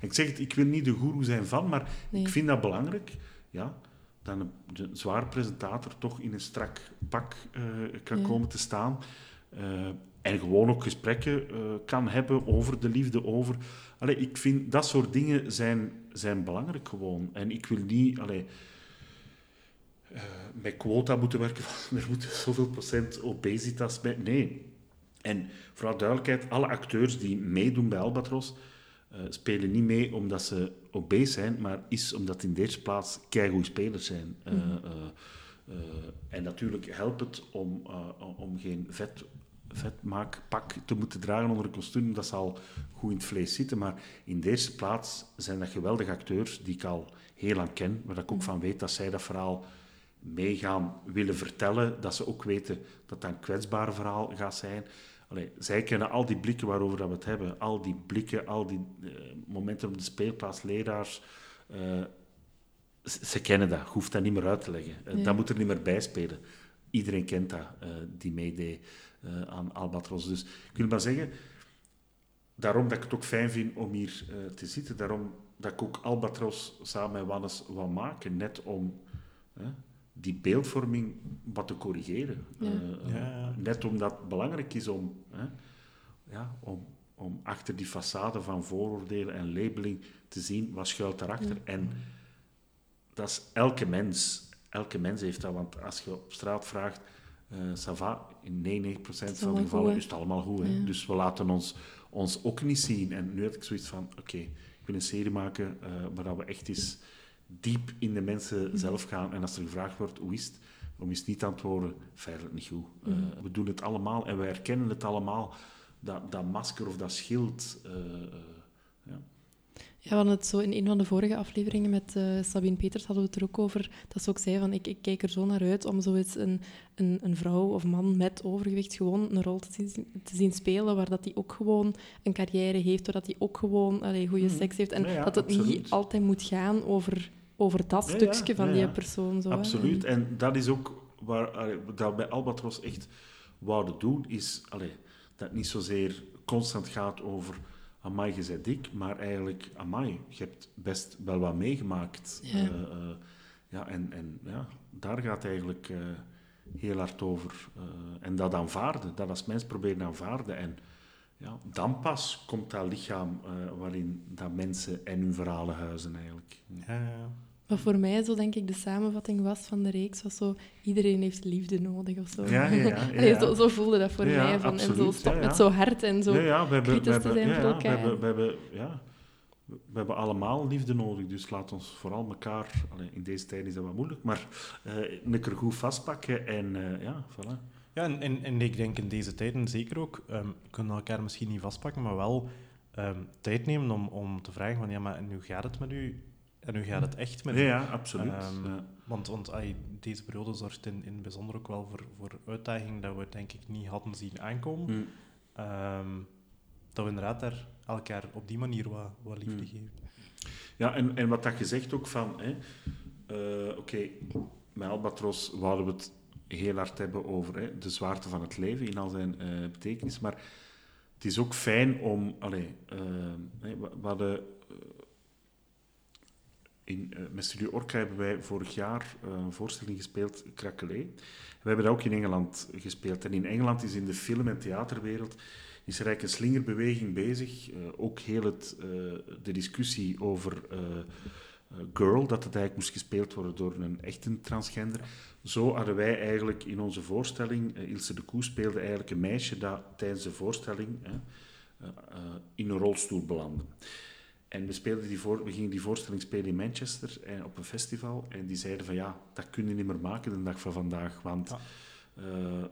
ik zeg het, ik wil niet de guru zijn van, maar nee. ik vind dat belangrijk. Ja, dat een, een zwaar presentator toch in een strak pak kan ja. komen te staan. en gewoon ook gesprekken kan hebben over de liefde, over... Allee, ik vind dat soort dingen zijn zijn belangrijk gewoon. En ik wil niet allee, uh, met quota moeten werken, er moet zoveel procent obesitas bij. Nee. En vooral duidelijkheid, alle acteurs die meedoen bij Albatros uh, spelen niet mee omdat ze obese zijn, maar is omdat in de eerste plaats keigoede spelers zijn. Mm -hmm. uh, en natuurlijk helpt het om, om geen vet vetmaakpak te moeten dragen onder een kostuum, dat zal goed in het vlees zitten. Maar in de eerste plaats zijn dat geweldige acteurs die ik al heel lang ken, waar ik ook van weet dat zij dat verhaal meegaan willen vertellen, dat ze ook weten dat dat een kwetsbaar verhaal gaat zijn. Allee, zij kennen al die blikken waarover dat we het hebben, al die blikken, al die uh, momenten op de speelplaats, leraars. Uh, ze kennen dat, je hoeft dat niet meer uit te leggen. Uh, ja. Dat moet er niet meer bij spelen. Iedereen kent dat, die meedeed aan Albatros. Dus ik wil maar zeggen, daarom dat ik het ook fijn vind om hier te zitten, daarom dat ik ook Albatros samen met Wannes wil maken, net om die beeldvorming wat te corrigeren. Ja. Eh, Ja. Net omdat het belangrijk is om, hè, ja, om, om achter die façade van vooroordelen en labeling te zien wat schuilt daarachter. En dat is elke mens. Elke mens heeft dat, want als je op straat vraagt, eh va, in 99% van de gevallen is het allemaal goed. Hè? Dus we laten ons, ons ook niet zien. En nu heb ik zoiets van, oké, ik wil een serie maken eh, waar dat we echt eens diep in de mensen zelf gaan. En als er gevraagd wordt, hoe is het? Om eens niet te antwoorden, feitelijk niet goed. Eh, we doen het allemaal en we herkennen het allemaal. Dat, dat masker of dat schild. eh, eh, ja. Ja, we hadden het zo in een van de vorige afleveringen met Sabine Peters hadden we het er ook over. Dat ze ook zei van, ik, ik kijk er zo naar uit om zoiets een, een, een vrouw of man met overgewicht gewoon een rol te zien, te zien spelen, waar dat die ook gewoon een carrière heeft, waar dat die ook gewoon allee, goede Mhm. seks heeft. En Ja, ja, dat het niet altijd moet gaan over, over dat Ja, ja, stukje van ja, die ja. persoon. Zo, hè. Absoluut. En dat is ook waar allee, dat we bij Albatros echt wouden doen, is allee, dat het niet zozeer constant gaat over amai, je bent dik, maar eigenlijk, amai, je hebt best wel wat meegemaakt. Ja. Eh, eh, ja, en, en ja, daar gaat het eigenlijk eh, heel hard over. Eh, en dat aanvaarden, dat als mens proberen aanvaarden. En ja, dan pas komt dat lichaam eh, waarin dat mensen en hun verhalen huizen eigenlijk. Ja, ja. Wat voor mij zo denk ik de samenvatting was van de reeks, was zo, iedereen heeft liefde nodig of zo. Ja, ja, ja, ja, Allee, ja. Zo, zo voelde dat voor Ja, mij. Van, en zo stop ja, ja. met zo hard en zo ja, ja, we hebben, we kritisch te hebben, zijn ja, voor ja, we elkaar. hebben, we hebben, ja, we hebben allemaal liefde nodig, dus laat ons vooral elkaar, allee, in deze tijd is dat wat moeilijk, maar eh een keer goed vastpakken en eh, ja, voilà. Ja, en, en, en ik denk in deze tijden zeker ook, ehm kunnen we elkaar misschien niet vastpakken, maar wel ehm, tijd nemen om, om te vragen van, ja, maar hoe gaat het met u? En hoe gaat het echt met Ja, ja, absoluut. Ehm, ja. Want, want deze periode zorgt in, in het bijzonder ook wel voor, voor uitdagingen dat we denk ik niet hadden zien aankomen. Hm. Ehm, dat we inderdaad daar elkaar op die manier wat, wat liefde Hmm. geven. Ja, en, en wat dat je zegt ook van, eh, oké, met Albatros wouden we het heel hard hebben over hè, de zwaarte van het leven in al zijn eh, betekenis, maar het is ook fijn om, allee, hè, we, hadden, in, eh, met Studio Orca hebben wij vorig jaar eh, een voorstelling gespeeld, Krakelé. We hebben dat ook in Engeland gespeeld. En in Engeland is in de film- en theaterwereld is er eigenlijk een slingerbeweging bezig. Eh, ook heel het, de discussie over Girl, dat het eigenlijk moest gespeeld worden door een echte transgender. Zo hadden wij eigenlijk in onze voorstelling, Ilse de Koe speelde eigenlijk een meisje dat tijdens de voorstelling in een rolstoel belandde. En we, speelden die voor, we gingen die voorstelling spelen in Manchester eh, op een festival. En die zeiden van ja, dat kun je niet meer maken de dag van vandaag. Want Ja. eh,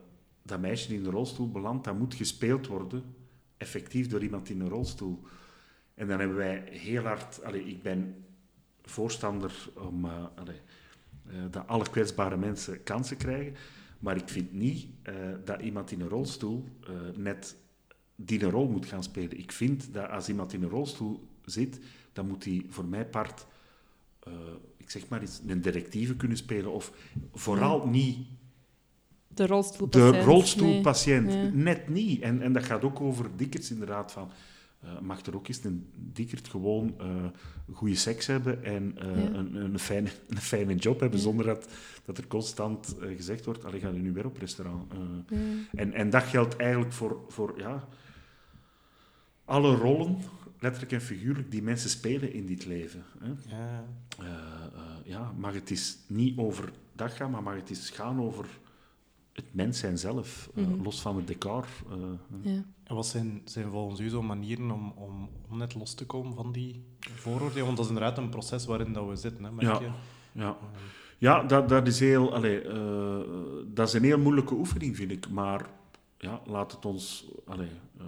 dat meisje die in de rolstoel belandt, dat moet gespeeld worden, effectief door iemand in een rolstoel. En dan hebben wij heel hard... Allee, ik ben voorstander om eh, allee, dat alle kwetsbare mensen kansen krijgen. Maar ik vind niet dat iemand in een rolstoel net die een rol moet gaan spelen. Ik vind dat als iemand in een rolstoel zit, dan moet hij voor mijn part, eh, ik zeg maar iets, een directieve kunnen spelen. Of vooral niet De rolstoelpatiënt. de rolstoelpatiënt. Nee. Net niet. En, en dat gaat ook over dikkerts inderdaad. Van, eh, mag er ook eens een dikkerd gewoon eh goede seks hebben en Ja. een, een, fijne, een fijne job hebben, Ja. zonder dat, dat er constant gezegd wordt, allee, ga je nu weer op restaurant? Ja. en, en dat geldt eigenlijk voor, voor ja, alle rollen, letterlijk en figuurlijk, die mensen spelen in dit leven. Hè. Ja, Eh, eh, ja, mag het is niet over dat gaan, maar mag het is gaan over het mens zijn zelf, eh, Mhm. los van het decor. eh. Ja. En wat zijn, zijn volgens u zo manieren om, om, om net los te komen van die vooroordelen? Want dat is inderdaad een proces waarin dat we zitten, hè, merk Ja. je? ja, Ehm, ja dat, dat is heel, allee, eh, dat is een heel moeilijke oefening, vind ik. Maar ja, laat het ons. Allee, eh,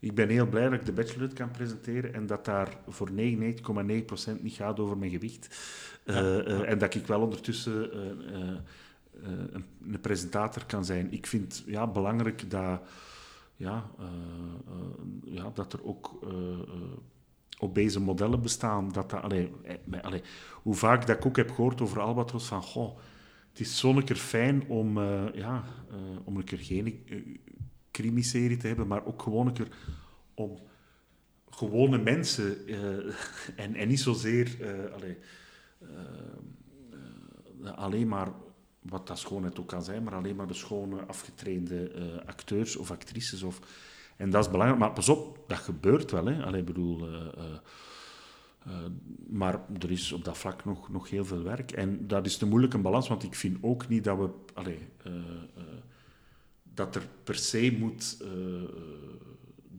ik ben heel blij dat ik de bachelorette kan presenteren en dat daar voor 99,9% niet gaat over mijn gewicht. Eh, Ja. eh, en dat ik wel ondertussen eh, eh, eh, een, een presentator kan zijn. Ik vind ja, belangrijk dat, ja, eh, eh, ja, dat er ook eh, eh, obese modellen bestaan. Dat dat, allee, eh, hoe vaak dat ik ook heb gehoord over Albatros, van goh, het is zo'n keer fijn om, eh, ja, eh, om een keer geen eh, crimiserie te hebben, maar ook gewoon een keer om gewone mensen eh, en, en niet zozeer eh, alleen maar wat dat schoonheid ook kan zijn, maar alleen maar de schone, afgetrainde uh, acteurs of actrices. Of, en dat is belangrijk. Maar pas op, dat gebeurt wel. Hè. Allee, bedoel, uh, uh, maar er is op dat vlak nog, nog heel veel werk. En dat is de moeilijke balans, want ik vind ook niet dat we... Allee, dat er per se moet...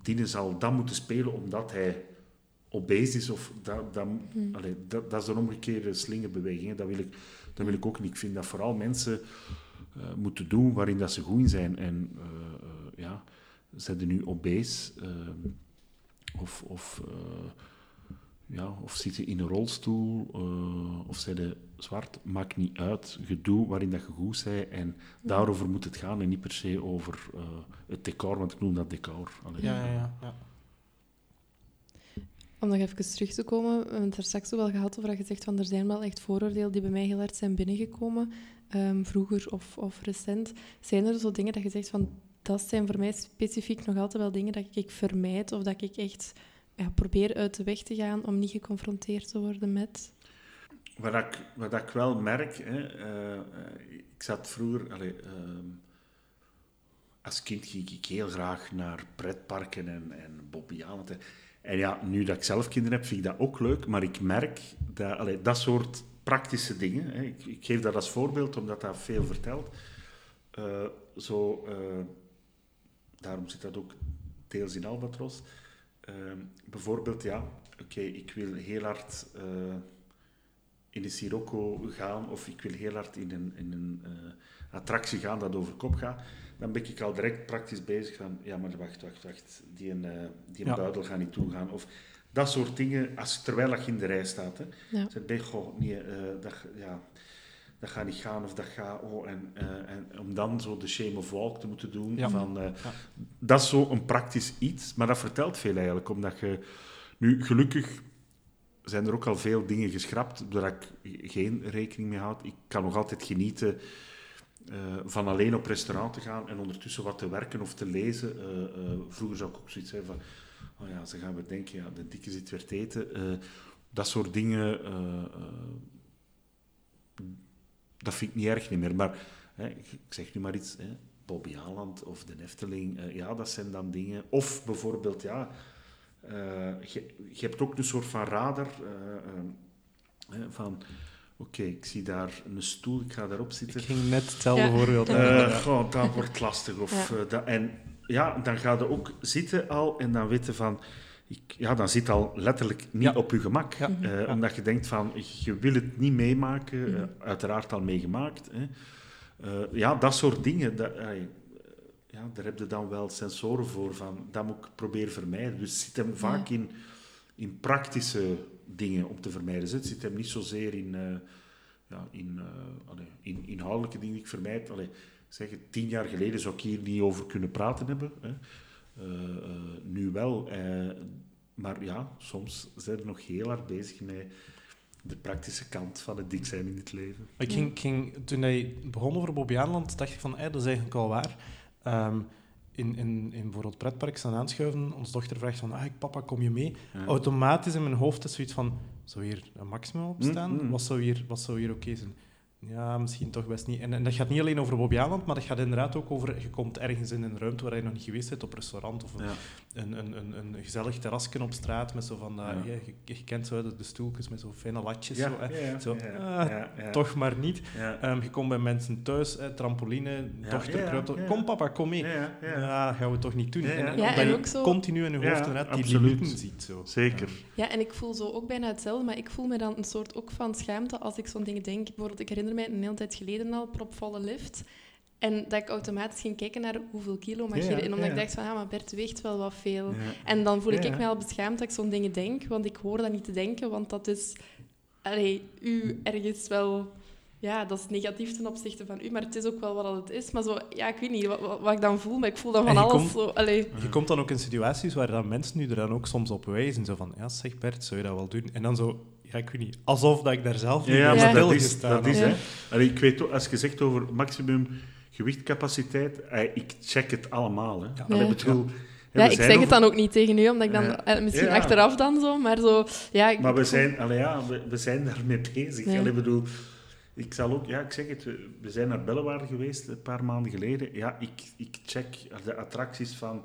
Dienen zal dat moeten spelen omdat hij obese is. Of dat, dat, hmm. allee, dat, dat is een omgekeerde slingerbeweging. Dat wil ik dat wil ik ook niet. Ik vind dat vooral mensen uh, moeten doen waarin dat ze goed in zijn. En uh, uh, ja, zijn nu obese of, of, ja, of zitten in een rolstoel of zijn zwart, maakt niet uit. Je waarin dat je goed bent en daarover moet het gaan en niet per se over het decor, want ik noem dat decor. Allee. Ja, ja, ja. ja. Om nog even terug te komen, we hebben het er straks ook wel gehad over dat je zegt van er zijn wel echt vooroordelen die bij mij heel hard zijn binnengekomen, um, vroeger of, of recent. Zijn er zo dingen dat je zegt van dat zijn voor mij specifiek nog altijd wel dingen dat ik vermijd of dat ik echt ja, probeer uit de weg te gaan om niet geconfronteerd te worden met? Wat ik, wat ik wel merk, hè, uh, ik zat vroeger... Uh, als kind ging ik heel graag naar pretparken en, en. En ja, nu dat ik zelf kinderen heb, vind ik dat ook leuk. Maar ik merk dat dat soort praktische dingen... Hè, ik, geef dat als voorbeeld, omdat dat veel vertelt. Uh, zo, daarom zit dat ook deels in Albatros. Uh, bijvoorbeeld, ja, oké, ik wil heel hard in de Sirocco gaan, of ik wil heel hard in een, in een attractie gaan dat over kop gaat dan ben ik al direct praktisch bezig van, ja, maar wacht, wacht, wacht, die een, uh, die een buidel gaat niet toegaan. Of dat soort dingen, als, terwijl je in de rij staat. Hè. Ja. Zeg, ben, goh, nee, uh, dat, ja, dat gaat niet gaan of dat gaat... Oh, en, uh, en om dan zo de shame of walk te moeten doen. Ja. Van. Dat is zo een praktisch iets, maar dat vertelt veel eigenlijk, omdat je... Nu, gelukkig zijn er ook al veel dingen geschrapt, doordat ik geen rekening mee houd. Ik kan nog altijd genieten uh, van alleen op restaurant te gaan en ondertussen wat te werken of te lezen. Uh, uh, vroeger zou ik ook zoiets hebben van, oh ja, ze gaan we denken, ja, de dikke zit weer te eten. dat soort dingen, dat vind ik niet erg niet meer. Maar ik zeg nu maar iets, hè, Bobby Haaland of de Efteling, ja, dat zijn dan dingen. Of bijvoorbeeld, ja, je, je, hebt ook een soort van radar van Oké, ik zie daar een stoel, ik ga daarop zitten. Ik ging net hetzelfde ja. voorbeeld uh, dat wordt lastig. Of, ja. Uh, dat, en ja, dan ga je ook zitten al en dan weten van... Ik, ja, dan zit al letterlijk niet ja. op je gemak. Uh, omdat je denkt van, je wil het niet meemaken. Mm uiteraard al meegemaakt. Hè. ja, dat soort dingen. Dat, ja, daar heb je dan wel sensoren voor. Van, dat moet ik proberen vermijden. Dus zit hem vaak in, in praktische dingen om te vermijden. Het zit hem niet zozeer in, uh, ja, in, uh, allee, in inhoudelijke dingen die ik vermijd. Allee, zeg, tien jaar geleden zou ik hier niet over kunnen praten hebben. Hè. Uh, nu wel. maar ja, soms zijn we nog heel hard bezig met de praktische kant van het dik zijn in het leven. Ik ging, ging, toen hij begon over Bobby Aanland, dacht ik van, hey, dat is eigenlijk al waar. Um, in, in, in bijvoorbeeld pretpark staan aanschuiven, onze dochter vraagt van, ah, papa, kom je mee? Automatisch in mijn hoofd is zoiets van, zou hier een maximum op staan? Mm, mm. Wat zou hier, wat zou hier oké zijn? Ja, misschien toch best niet. En, en, dat gaat niet alleen over Bobby Aland, maar dat gaat inderdaad ook over... Je komt ergens in een ruimte waar je nog niet geweest bent, op restaurant of een, een, een, een, gezellig terrasje op straat met zo van... Uh, ja. je, je, kent zo de, de stoeltjes met zo fijne latjes. zo, zo ah, toch maar niet. Um, je komt bij mensen thuis, eh, trampoline, dochter kruipt... Kom papa, kom mee. Ja, gaan we toch niet doen. En, en, ook zo... continu in je hoofd inderdaad die limieten ziet. Zo. Zeker. Ja, en ik voel zo ook bijna hetzelfde, maar ik voel me dan een soort ook van schaamte als ik zo'n dingen denk. Bijvoorbeeld, ik herinner mij een hele tijd geleden al, propvolle lift. En dat ik automatisch ging kijken naar hoeveel kilo mag je En omdat ik dacht van, ja, maar Bert weegt wel wat veel. En dan voel ik me al beschaamd dat ik zo'n dingen denk, want ik hoor dat niet te denken, want dat is... Allee, u ergens wel... Ja, dat is negatief ten opzichte van u, maar het is ook wel wat het is. Maar zo, ja, ik weet niet wat, wat, ik dan voel, maar ik voel dan van alles komt, zo... Allee. Je komt dan ook in situaties waar dan mensen nu er dan ook soms op wijzen. Zo van, ja, zeg Bert, zou je dat wel doen? En dan zo ja, ik weet niet, alsof dat ik daar zelf niet ja, maar dat is, dat is hè. Allee, ik weet, als je zegt over maximum gewichtcapaciteit, eh, ik check het allemaal. Hè. Ja. Allee, bedoel, ja, ik zeg het dan ook niet tegen u, omdat ik dan eh, misschien achteraf dan zo, maar zo... Ja, ik, maar we zijn, allee, ja, we, we zijn daarmee bezig. Allee, bedoel, Ik zal ook, ja, ik zeg het, we zijn naar Bellewaarde geweest een paar maanden geleden. Ja, ik, ik check de attracties van,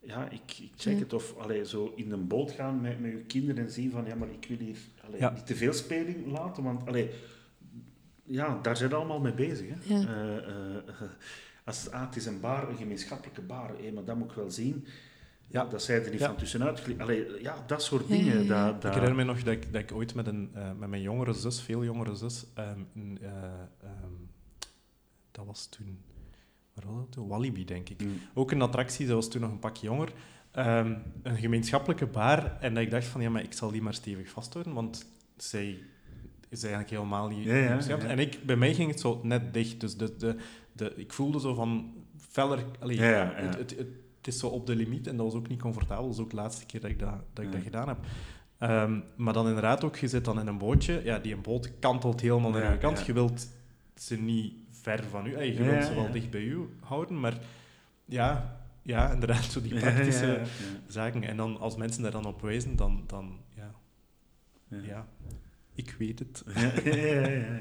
ja, ik, ik check Ja. het of, allee, zo in een boot gaan met, met je kinderen en zien van, ja, maar ik wil hier allee, Ja. niet te veel speling laten, want, allee, ja, daar zijn we allemaal mee bezig, hè. Ja. Eh, eh, eh, als, ah, het is een bar, een gemeenschappelijke bar, hé, maar dat moet ik wel zien. Ja, dat zij er niet Ja. van tussenuit. Allee, ja, dat soort dingen. ja, ja. Dat, dat, Ik herinner me nog dat ik, dat ik ooit met, een, eh, met mijn jongere zus, veel jongere zus, ehm, een, eh, ehm, dat was toen, waar was dat toen? Walibi, denk ik. Mm. Ook een attractie, dat was toen nog een pakje jonger. Ehm, een gemeenschappelijke bar. En dat ik dacht van, ja, maar ik zal die maar stevig vasthouden, want zij is eigenlijk helemaal niet... Ja. En ik, bij mij ging het zo net dicht. Dus de, de, de, ik voelde zo van, feller... allee. Het, het, het, het is zo op de limiet en dat was ook niet comfortabel. Dat is ook de laatste keer dat ik dat, dat, ik Ja. dat gedaan heb. Ehm, maar dan inderdaad ook, je zit dan in een bootje. Ja, die een boot kantelt helemaal naar Ja, je kant. ja. Je wilt ze niet ver van u. Je wilt ze wel dicht bij u houden, maar ja, ja inderdaad, zo die praktische zaken. En dan, als mensen daar dan op wijzen, dan, dan ja, Ja. Ik weet het. Ja, ja, ja, ja.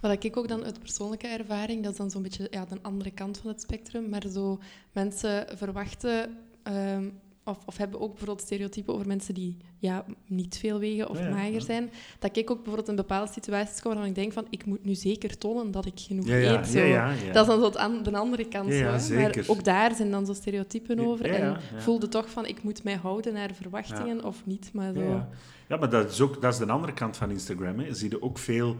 Wat ik ook dan uit persoonlijke ervaring, dat is dan zo'n beetje ja, de andere kant van het spectrum, maar zo mensen verwachten ehm, of, of hebben ook bijvoorbeeld stereotypen over mensen die ja, niet veel wegen of Ja, ja, mager zijn. Dat ik ook bijvoorbeeld in bepaalde situaties kom waarvan ik denk van ik moet nu zeker tonen dat ik genoeg eet. Zo. Dat is dan zo het an- de andere kant. Zo. Maar ook daar zijn dan zo stereotypen over. en voelde toch van ik moet mij houden naar verwachtingen of niet. Maar zo. Ja, maar dat is, ook, dat is de andere kant van Instagram. Hè. Zie je ook veel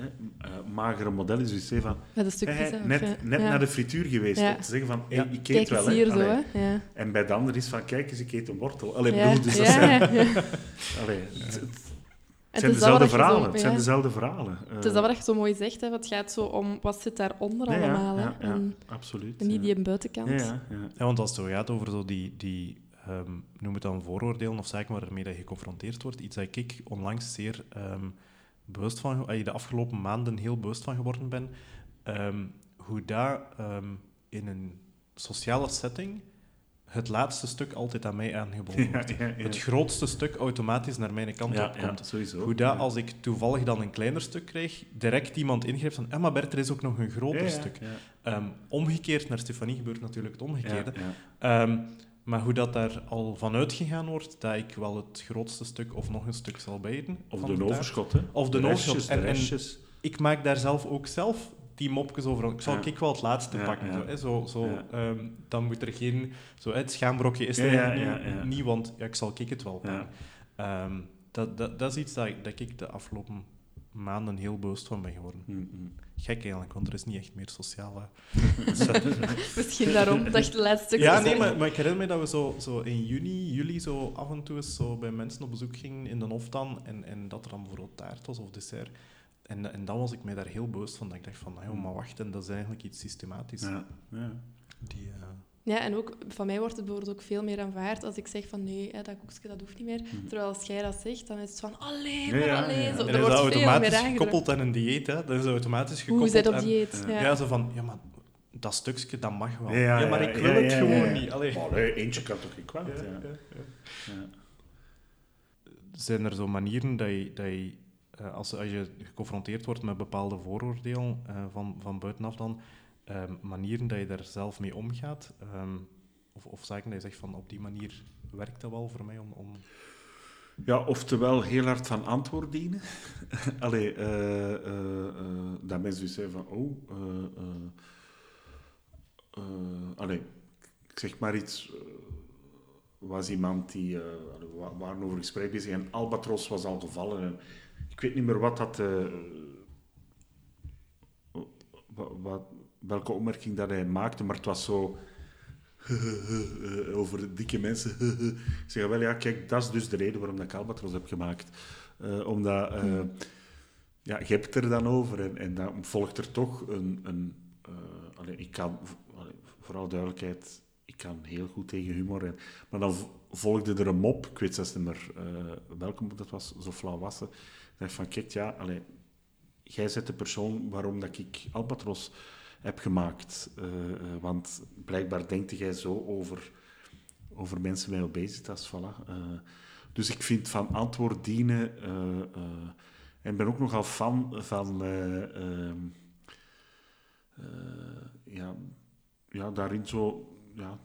hè, eh, magere modellen. Dus je zegt van, hey, net, net Ja. naar de frituur geweest. Ja. Om te zeggen van, hey, Ja. ik eet Kijk wel. hier zo, hè. Ja. En bij de ander is van, kijk eens, ik eet een wortel. Allee, Ja, bedoel, dus dat zijn, ja. allee, het, het Het zijn is dezelfde zo- verhalen. Het zijn dezelfde verhalen. Het is dat wat je zo mooi zegt, hè. het gaat zo om wat zit daaronder ja, allemaal. hè. ja, ja, En, absoluut. en niet ja. die buitenkant. Ja, ja, ja. Ja, want als het zo gaat over zo die, die ehm, noem het dan vooroordelen of zaken waarmee dat je geconfronteerd wordt, iets dat ik onlangs zeer ehm, bewust van, allee, de afgelopen maanden heel bewust van geworden ben, ehm, hoe dat ehm, in een sociale setting het laatste stuk altijd aan mij aangeboden Ja, wordt. ja, ja. Het grootste stuk automatisch naar mijn kant Ja, opkomt. ja, sowieso. Hoe dat, als ik toevallig dan een kleiner stuk krijg, direct iemand ingrijpt van, ja, maar Bert, er is ook nog een groter stuk. Ehm, omgekeerd naar Stefanie gebeurt natuurlijk het omgekeerde. Maar hoe dat daar al van uitgegaan wordt, dat ik wel het grootste stuk of nog een stuk zal bijten. Of de taart. overschot, hè. Of de restjes, overschot. de En- restjes. Ik maak daar zelf ook zelf die mopjes over. Ik zal Ja. ik wel het laatste Ja, pakken. ja. Zo, hè, zo, zo, ehm, dan moet er geen... Zo, het schaambrokje is er niet, want ja, ik zal ik het wel pakken. Ehm, dat, dat, dat is iets dat, ik- dat ik de afgelopen maanden heel bewust van ben geworden. Mm, mm. Gek eigenlijk, want er is niet echt meer sociale... Misschien daarom dat je de laatste stukjes Ja, nee, maar, maar ik herinner me dat we zo, zo in juni, juli zo af en toe eens zo bij mensen op bezoek gingen in de Hof dan, en, en dat er dan bijvoorbeeld taart was of dessert. En, en dan was ik mij daar heel bewust van. Dat ik dacht van, nou, joh, maar wacht, en dat is eigenlijk iets systematisch. Ja, ja. Die, eh, Ja, en ook van mij wordt het bijvoorbeeld ook veel meer aanvaard als ik zeg van nee, hè, dat koekje dat hoeft niet meer. Terwijl als jij dat zegt, dan is het van alleen Mhm. Ja, maar ja, alleen. ja. Zo, en is wordt dat veel meer automatisch gekoppeld aan een dieet, hè? Dat is automatisch Hoe gekoppeld zit op aan- dieet? Ja. Ja. Ja. zo van, ja, maar dat stukje, dat mag wel. Ja, Ja, ja, maar ik ja, wil het ja, gewoon ja. niet. Allee. Eentje kan toch niet kwaad. Zijn er zo manieren dat je, dat je eh, als, als je geconfronteerd wordt met bepaalde vooroordelen eh, van, van buitenaf dan, ehm, manieren dat je daar zelf mee omgaat? Ehm, of, of zaken dat je zegt van op die manier werkt dat wel voor mij om... om... Ja, oftewel heel hard van antwoord dienen. Allee, eh, eh, dat mensen dus zeggen van, oh, allee, ik zeg maar iets, was iemand die, we waren over gesprek bezig en Albatros was al gevallen. En ik weet niet meer wat dat, wa- wat, welke opmerking dat hij maakte, maar het was zo over dikke mensen. ik zeg wel, ja, kijk, dat is dus de reden waarom dat ik Albatros heb gemaakt. Eh, omdat, eh, ja, je hebt er dan over en, en dan volgt er toch een... een eh, allee, ik kan, vooral duidelijkheid, ik kan heel goed tegen humor. En, maar dan volgde er een mop, ik weet zelfs niet meer welke mop dat was, zo flauw was ze. Ik dacht van, kijk, ja, allee, jij bent de persoon waarom dat ik Albatros heb gemaakt. Eh, eh, want blijkbaar denkt jij zo over, over mensen met obesitas. Voilà. Eh, dus ik vind van antwoord dienen... En ben ook nogal fan van... eh, ehm, eh, ja, ja, daarin zo... Ja,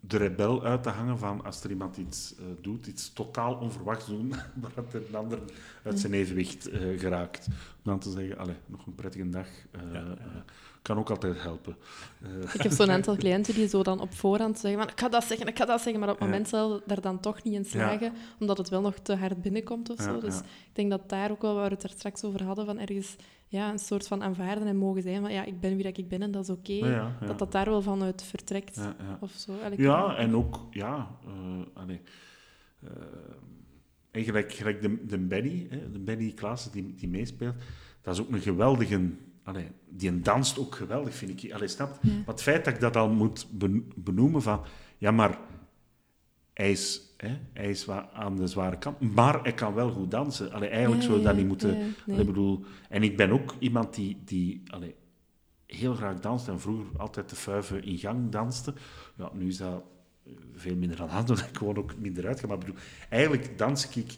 de rebel uit te hangen van als er iemand iets eh, doet, iets totaal onverwachts doen, maar dat een ander uit zijn evenwicht eh, geraakt. Om dan te zeggen, allee, nog een prettige dag, eh, Ja, ja. kan ook altijd helpen. Eh, Ik heb zo'n aantal cliënten die zo dan op voorhand zeggen van ik ga dat zeggen, ik ga dat zeggen, maar op het moment zelf daar dan toch niet in slagen, omdat het wel nog te hard binnenkomt of zo. Ja, Dus ik denk dat daar ook wel, waar we het er straks over hadden, van ergens ja, een soort van aanvaarden en mogen zijn van ja, ik ben wie dat ik ben en dat is oké. ja, ja, ja. Dat dat daar wel vanuit vertrekt. Ja, ja. Of zo. Ja, en ook, ja, allee, eh, en gelijk, gelijk de, de Benny, hè, de Benny Klaassen die, die meespeelt, dat is ook een geweldige, allee, die danst ook geweldig, vind ik. Allee, snap? Ja. Maar het feit dat ik dat al moet ben- benoemen van, ja, maar hij is, hè, hij is aan de zware kant, maar hij kan wel goed dansen. Allee, eigenlijk Ja, zou je ja, dat niet moeten... ja, nee. Allee, bedoel, en ik ben ook iemand die, die allee, heel graag danst en vroeger altijd de vuiven in gang danste. Ja, nu is dat eh, veel minder aan de hand, omdat ik gewoon ook minder uitga. Maar bedoel, eigenlijk dans ik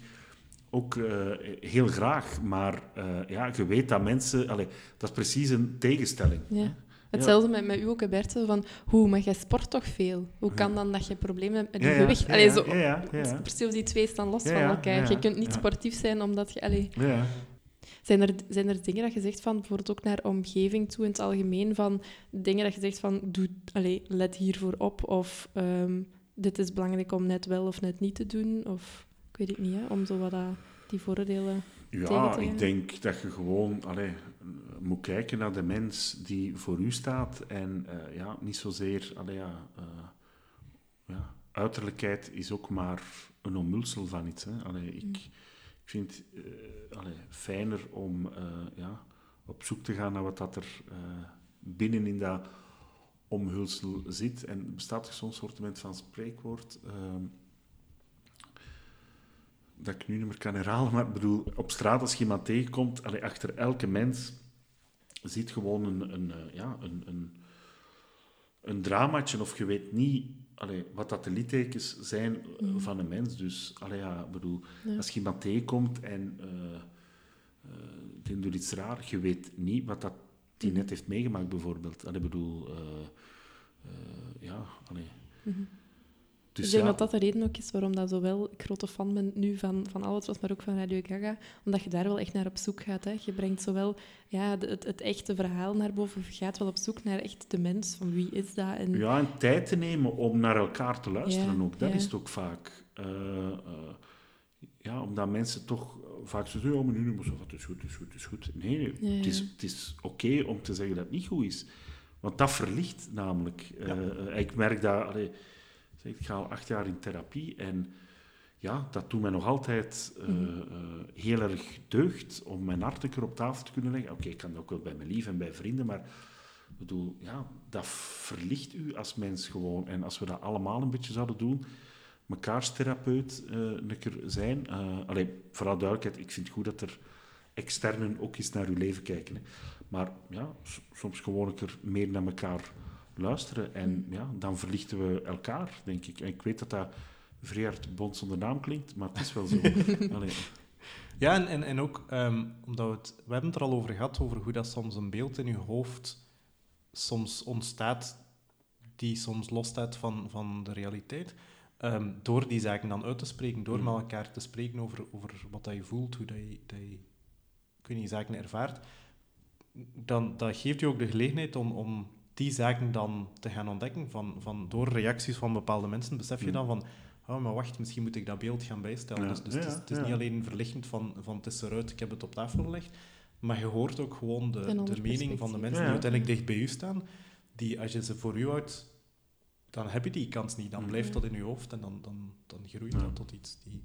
ook eh, heel graag, maar eh, ja, je weet dat mensen... Allee, dat is precies een tegenstelling. Ja. Hetzelfde met, met u ook, hè, Bert. zo Van, hoe, maar jij sport toch veel? Hoe kan dan dat je problemen hebt met je Ja, ja, gewicht? ja, Allee, ja, zo, ja, ja, ja, ja. Precies die twee staan los Ja, van ja, elkaar. ja, je kunt niet ja. sportief zijn omdat je... Allee, Ja. zijn, er, zijn er dingen dat je zegt van, bijvoorbeeld ook naar omgeving toe in het algemeen, van dingen dat je zegt van, doe, allee, let hiervoor op, of ehm, dit is belangrijk om net wel of net niet te doen, of ik weet het niet, hè, om zo wat dat, die voordelen... tegen Ja, te gaan. ik denk dat je gewoon allee, moet kijken naar de mens die voor u staat. En eh, ja, niet zozeer... Allee, ja, eh, ja, uiterlijkheid is ook maar een omhulsel van iets. Hè. Allee, ik, ik vind het eh, allee, fijner om ja, op zoek te gaan naar wat dat er binnen in dat omhulsel zit. En er bestaat er zo'n soort van spreekwoord... ehm, dat ik nu niet meer kan herhalen, maar ik bedoel, op straat als je iemand tegenkomt, allee, achter elke mens zit gewoon een, een, eh, ja, een, een, een dramaatje, of je weet niet allee, wat dat de littekens zijn eh, van een mens. Dus, allee, ja, bedoel, Ja. als je iemand tegenkomt en eh, die doet iets raar, je weet niet wat dat die Mhm. net heeft meegemaakt, bijvoorbeeld. Allee, ik bedoel, ja, allee. Mhm. Dus ik denk ja, dat dat de reden ook is waarom dat zowel ik grote fan ben nu van, van Albatros, maar ook van Radio Gaga. Omdat je daar wel echt naar op zoek gaat. Hè. Je brengt zowel ja, de- het, het echte verhaal naar boven, je gaat wel op zoek naar echt de mens, van wie is dat? En, Ja, en tijd te nemen om naar elkaar te luisteren Ja, ook. Dat ja. is het ook vaak. Eh, eh, ja, omdat mensen toch vaak zo zeggen, oh, maar nu, nu moet zo, het is goed, het is goed, het is goed. Nee, het is, ja. het is oké om te zeggen dat het niet goed is. Want dat verlicht namelijk. Eh, ik merk dat... allee, ik ga al acht jaar in therapie en ja, dat doet mij nog altijd eh, Mhm. eh, heel erg deugd om mijn hart een keer op tafel te kunnen leggen. Oké, ik kan dat ook wel bij mijn lief en bij vrienden, maar ik bedoel, ja, dat verlicht u als mens gewoon. En als we dat allemaal een beetje zouden doen, mekaars therapeut een keer zijn. eh allee, vooral duidelijkheid, ik vind het goed dat er externen ook eens naar uw leven kijken. Hè. Maar ja, soms gewoon een keer meer naar elkaar luisteren. En ja, dan verlichten we elkaar, denk ik. En ik weet dat dat vrij hard bond zonder naam klinkt, maar het is wel zo. Allee, Ja, en, en, en ook ehm, omdat we het... We hebben het er al over gehad, over hoe dat soms een beeld in je hoofd soms ontstaat, die soms losstaat van, van de realiteit. Ehm, door die zaken dan uit te spreken, door Mm. met elkaar te spreken over, over wat dat je voelt, hoe dat je, dat je weet niet, zaken ervaart, dan dat geeft je ook de gelegenheid om, om die zaken dan te gaan ontdekken. Van, van, door reacties van bepaalde mensen besef je Mm. dan van, oh, maar wacht, misschien moet ik dat beeld gaan bijstellen. Ja, Dus, dus ja, het is, het is ja. niet alleen verlichtend van, van het is eruit, ik heb het op tafel gelegd, maar je hoort ook gewoon de, de mening van de mensen Ja. die uiteindelijk dicht bij u staan, die als je ze voor u houdt, dan heb je die kans niet. Dan Mm. blijft dat in je hoofd en dan, dan, dan groeit Ja. dat tot iets die...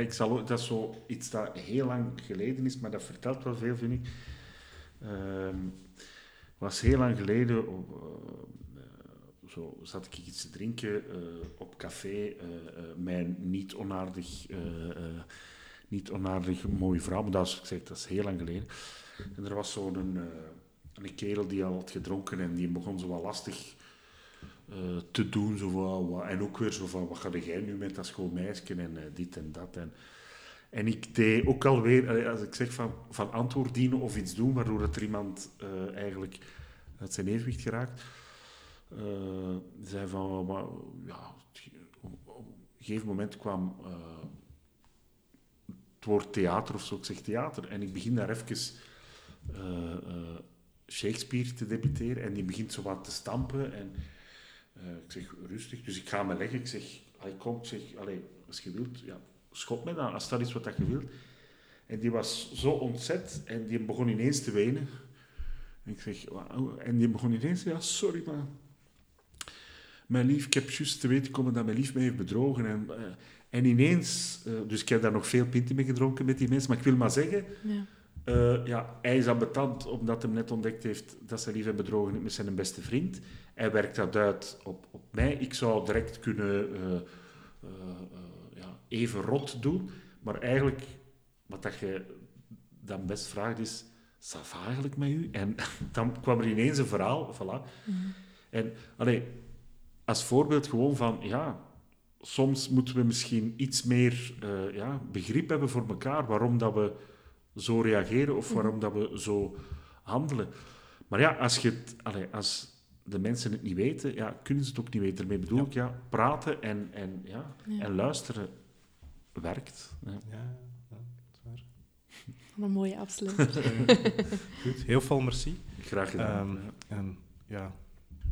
Ik zal ook, dat is zo iets dat heel lang geleden is, maar dat vertelt wel veel, vind ik. Ehm was heel lang geleden, eh, zo zat ik iets te drinken eh, op café, eh mijn niet onaardig, niet onaardig mooie vrouw, maar dat is, ik zeg, dat heel lang geleden. En er was zo'n eh, een kerel die al had gedronken en die begon zo wat lastig te doen. Zo van, en ook weer zo van, wat ga jij nu met dat schoolmeisje en dit en dat. En, En ik deed ook alweer, als ik zeg van, van antwoord dienen of iets doen, waardoor het er iemand uh, eigenlijk uit zijn evenwicht geraakt, uh, zei van, ja, op een gegeven moment kwam uh, het woord theater of zo, ik zeg theater, en ik begin daar even Shakespeare te debuteren en die begint zo wat te stampen en ik zeg rustig, dus ik ga me leggen, ik zeg, hij komt, zeg, allez, als je wilt, ja, schop me dan, als dat is wat dat je wilt. En die was zo ontzet en die begon ineens te wenen. En ik zeg, wauw. En die begon ineens, ja, sorry, maar... Mijn lief, ik heb juist te weten komen dat mijn lief mij heeft bedrogen. En, uh, en ineens... Uh, dus ik heb daar nog veel pinten mee gedronken met die mensen. Maar ik wil maar zeggen... Ja. Uh, ja, hij is ambetant omdat hij net ontdekt heeft dat zijn lief heeft bedrogen met zijn beste vriend. Hij werkt dat uit op, op mij. Ik zou direct kunnen even rot doen. Maar eigenlijk, wat dat je dan best vraagt is, wat eigenlijk met u? En dan kwam er ineens een verhaal, voilà. Mhm. En allee, als voorbeeld gewoon van, ja, soms moeten we misschien iets meer uh, ja, begrip hebben voor elkaar, waarom dat we zo reageren of waarom mhm. dat we zo handelen. Maar ja, als, je het, allee, als de mensen het niet weten, ja, kunnen ze het ook niet weten. Daarmee bedoel ik, ja, praten en, en, ja, en luisteren werkt. Ja, ja, dat is waar. een mooie afsluiting. Goed, heel veel merci. Graag gedaan. Um, en ja,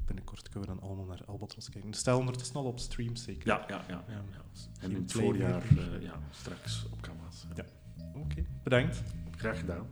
binnenkort kunnen we dan allemaal naar Albatros kijken. Stel ondertussen al op stream zeker? Ja, ja, ja. ja. En in het voorjaar uh, ja, straks op canvas. Ja. Oké, okay. bedankt. Graag gedaan.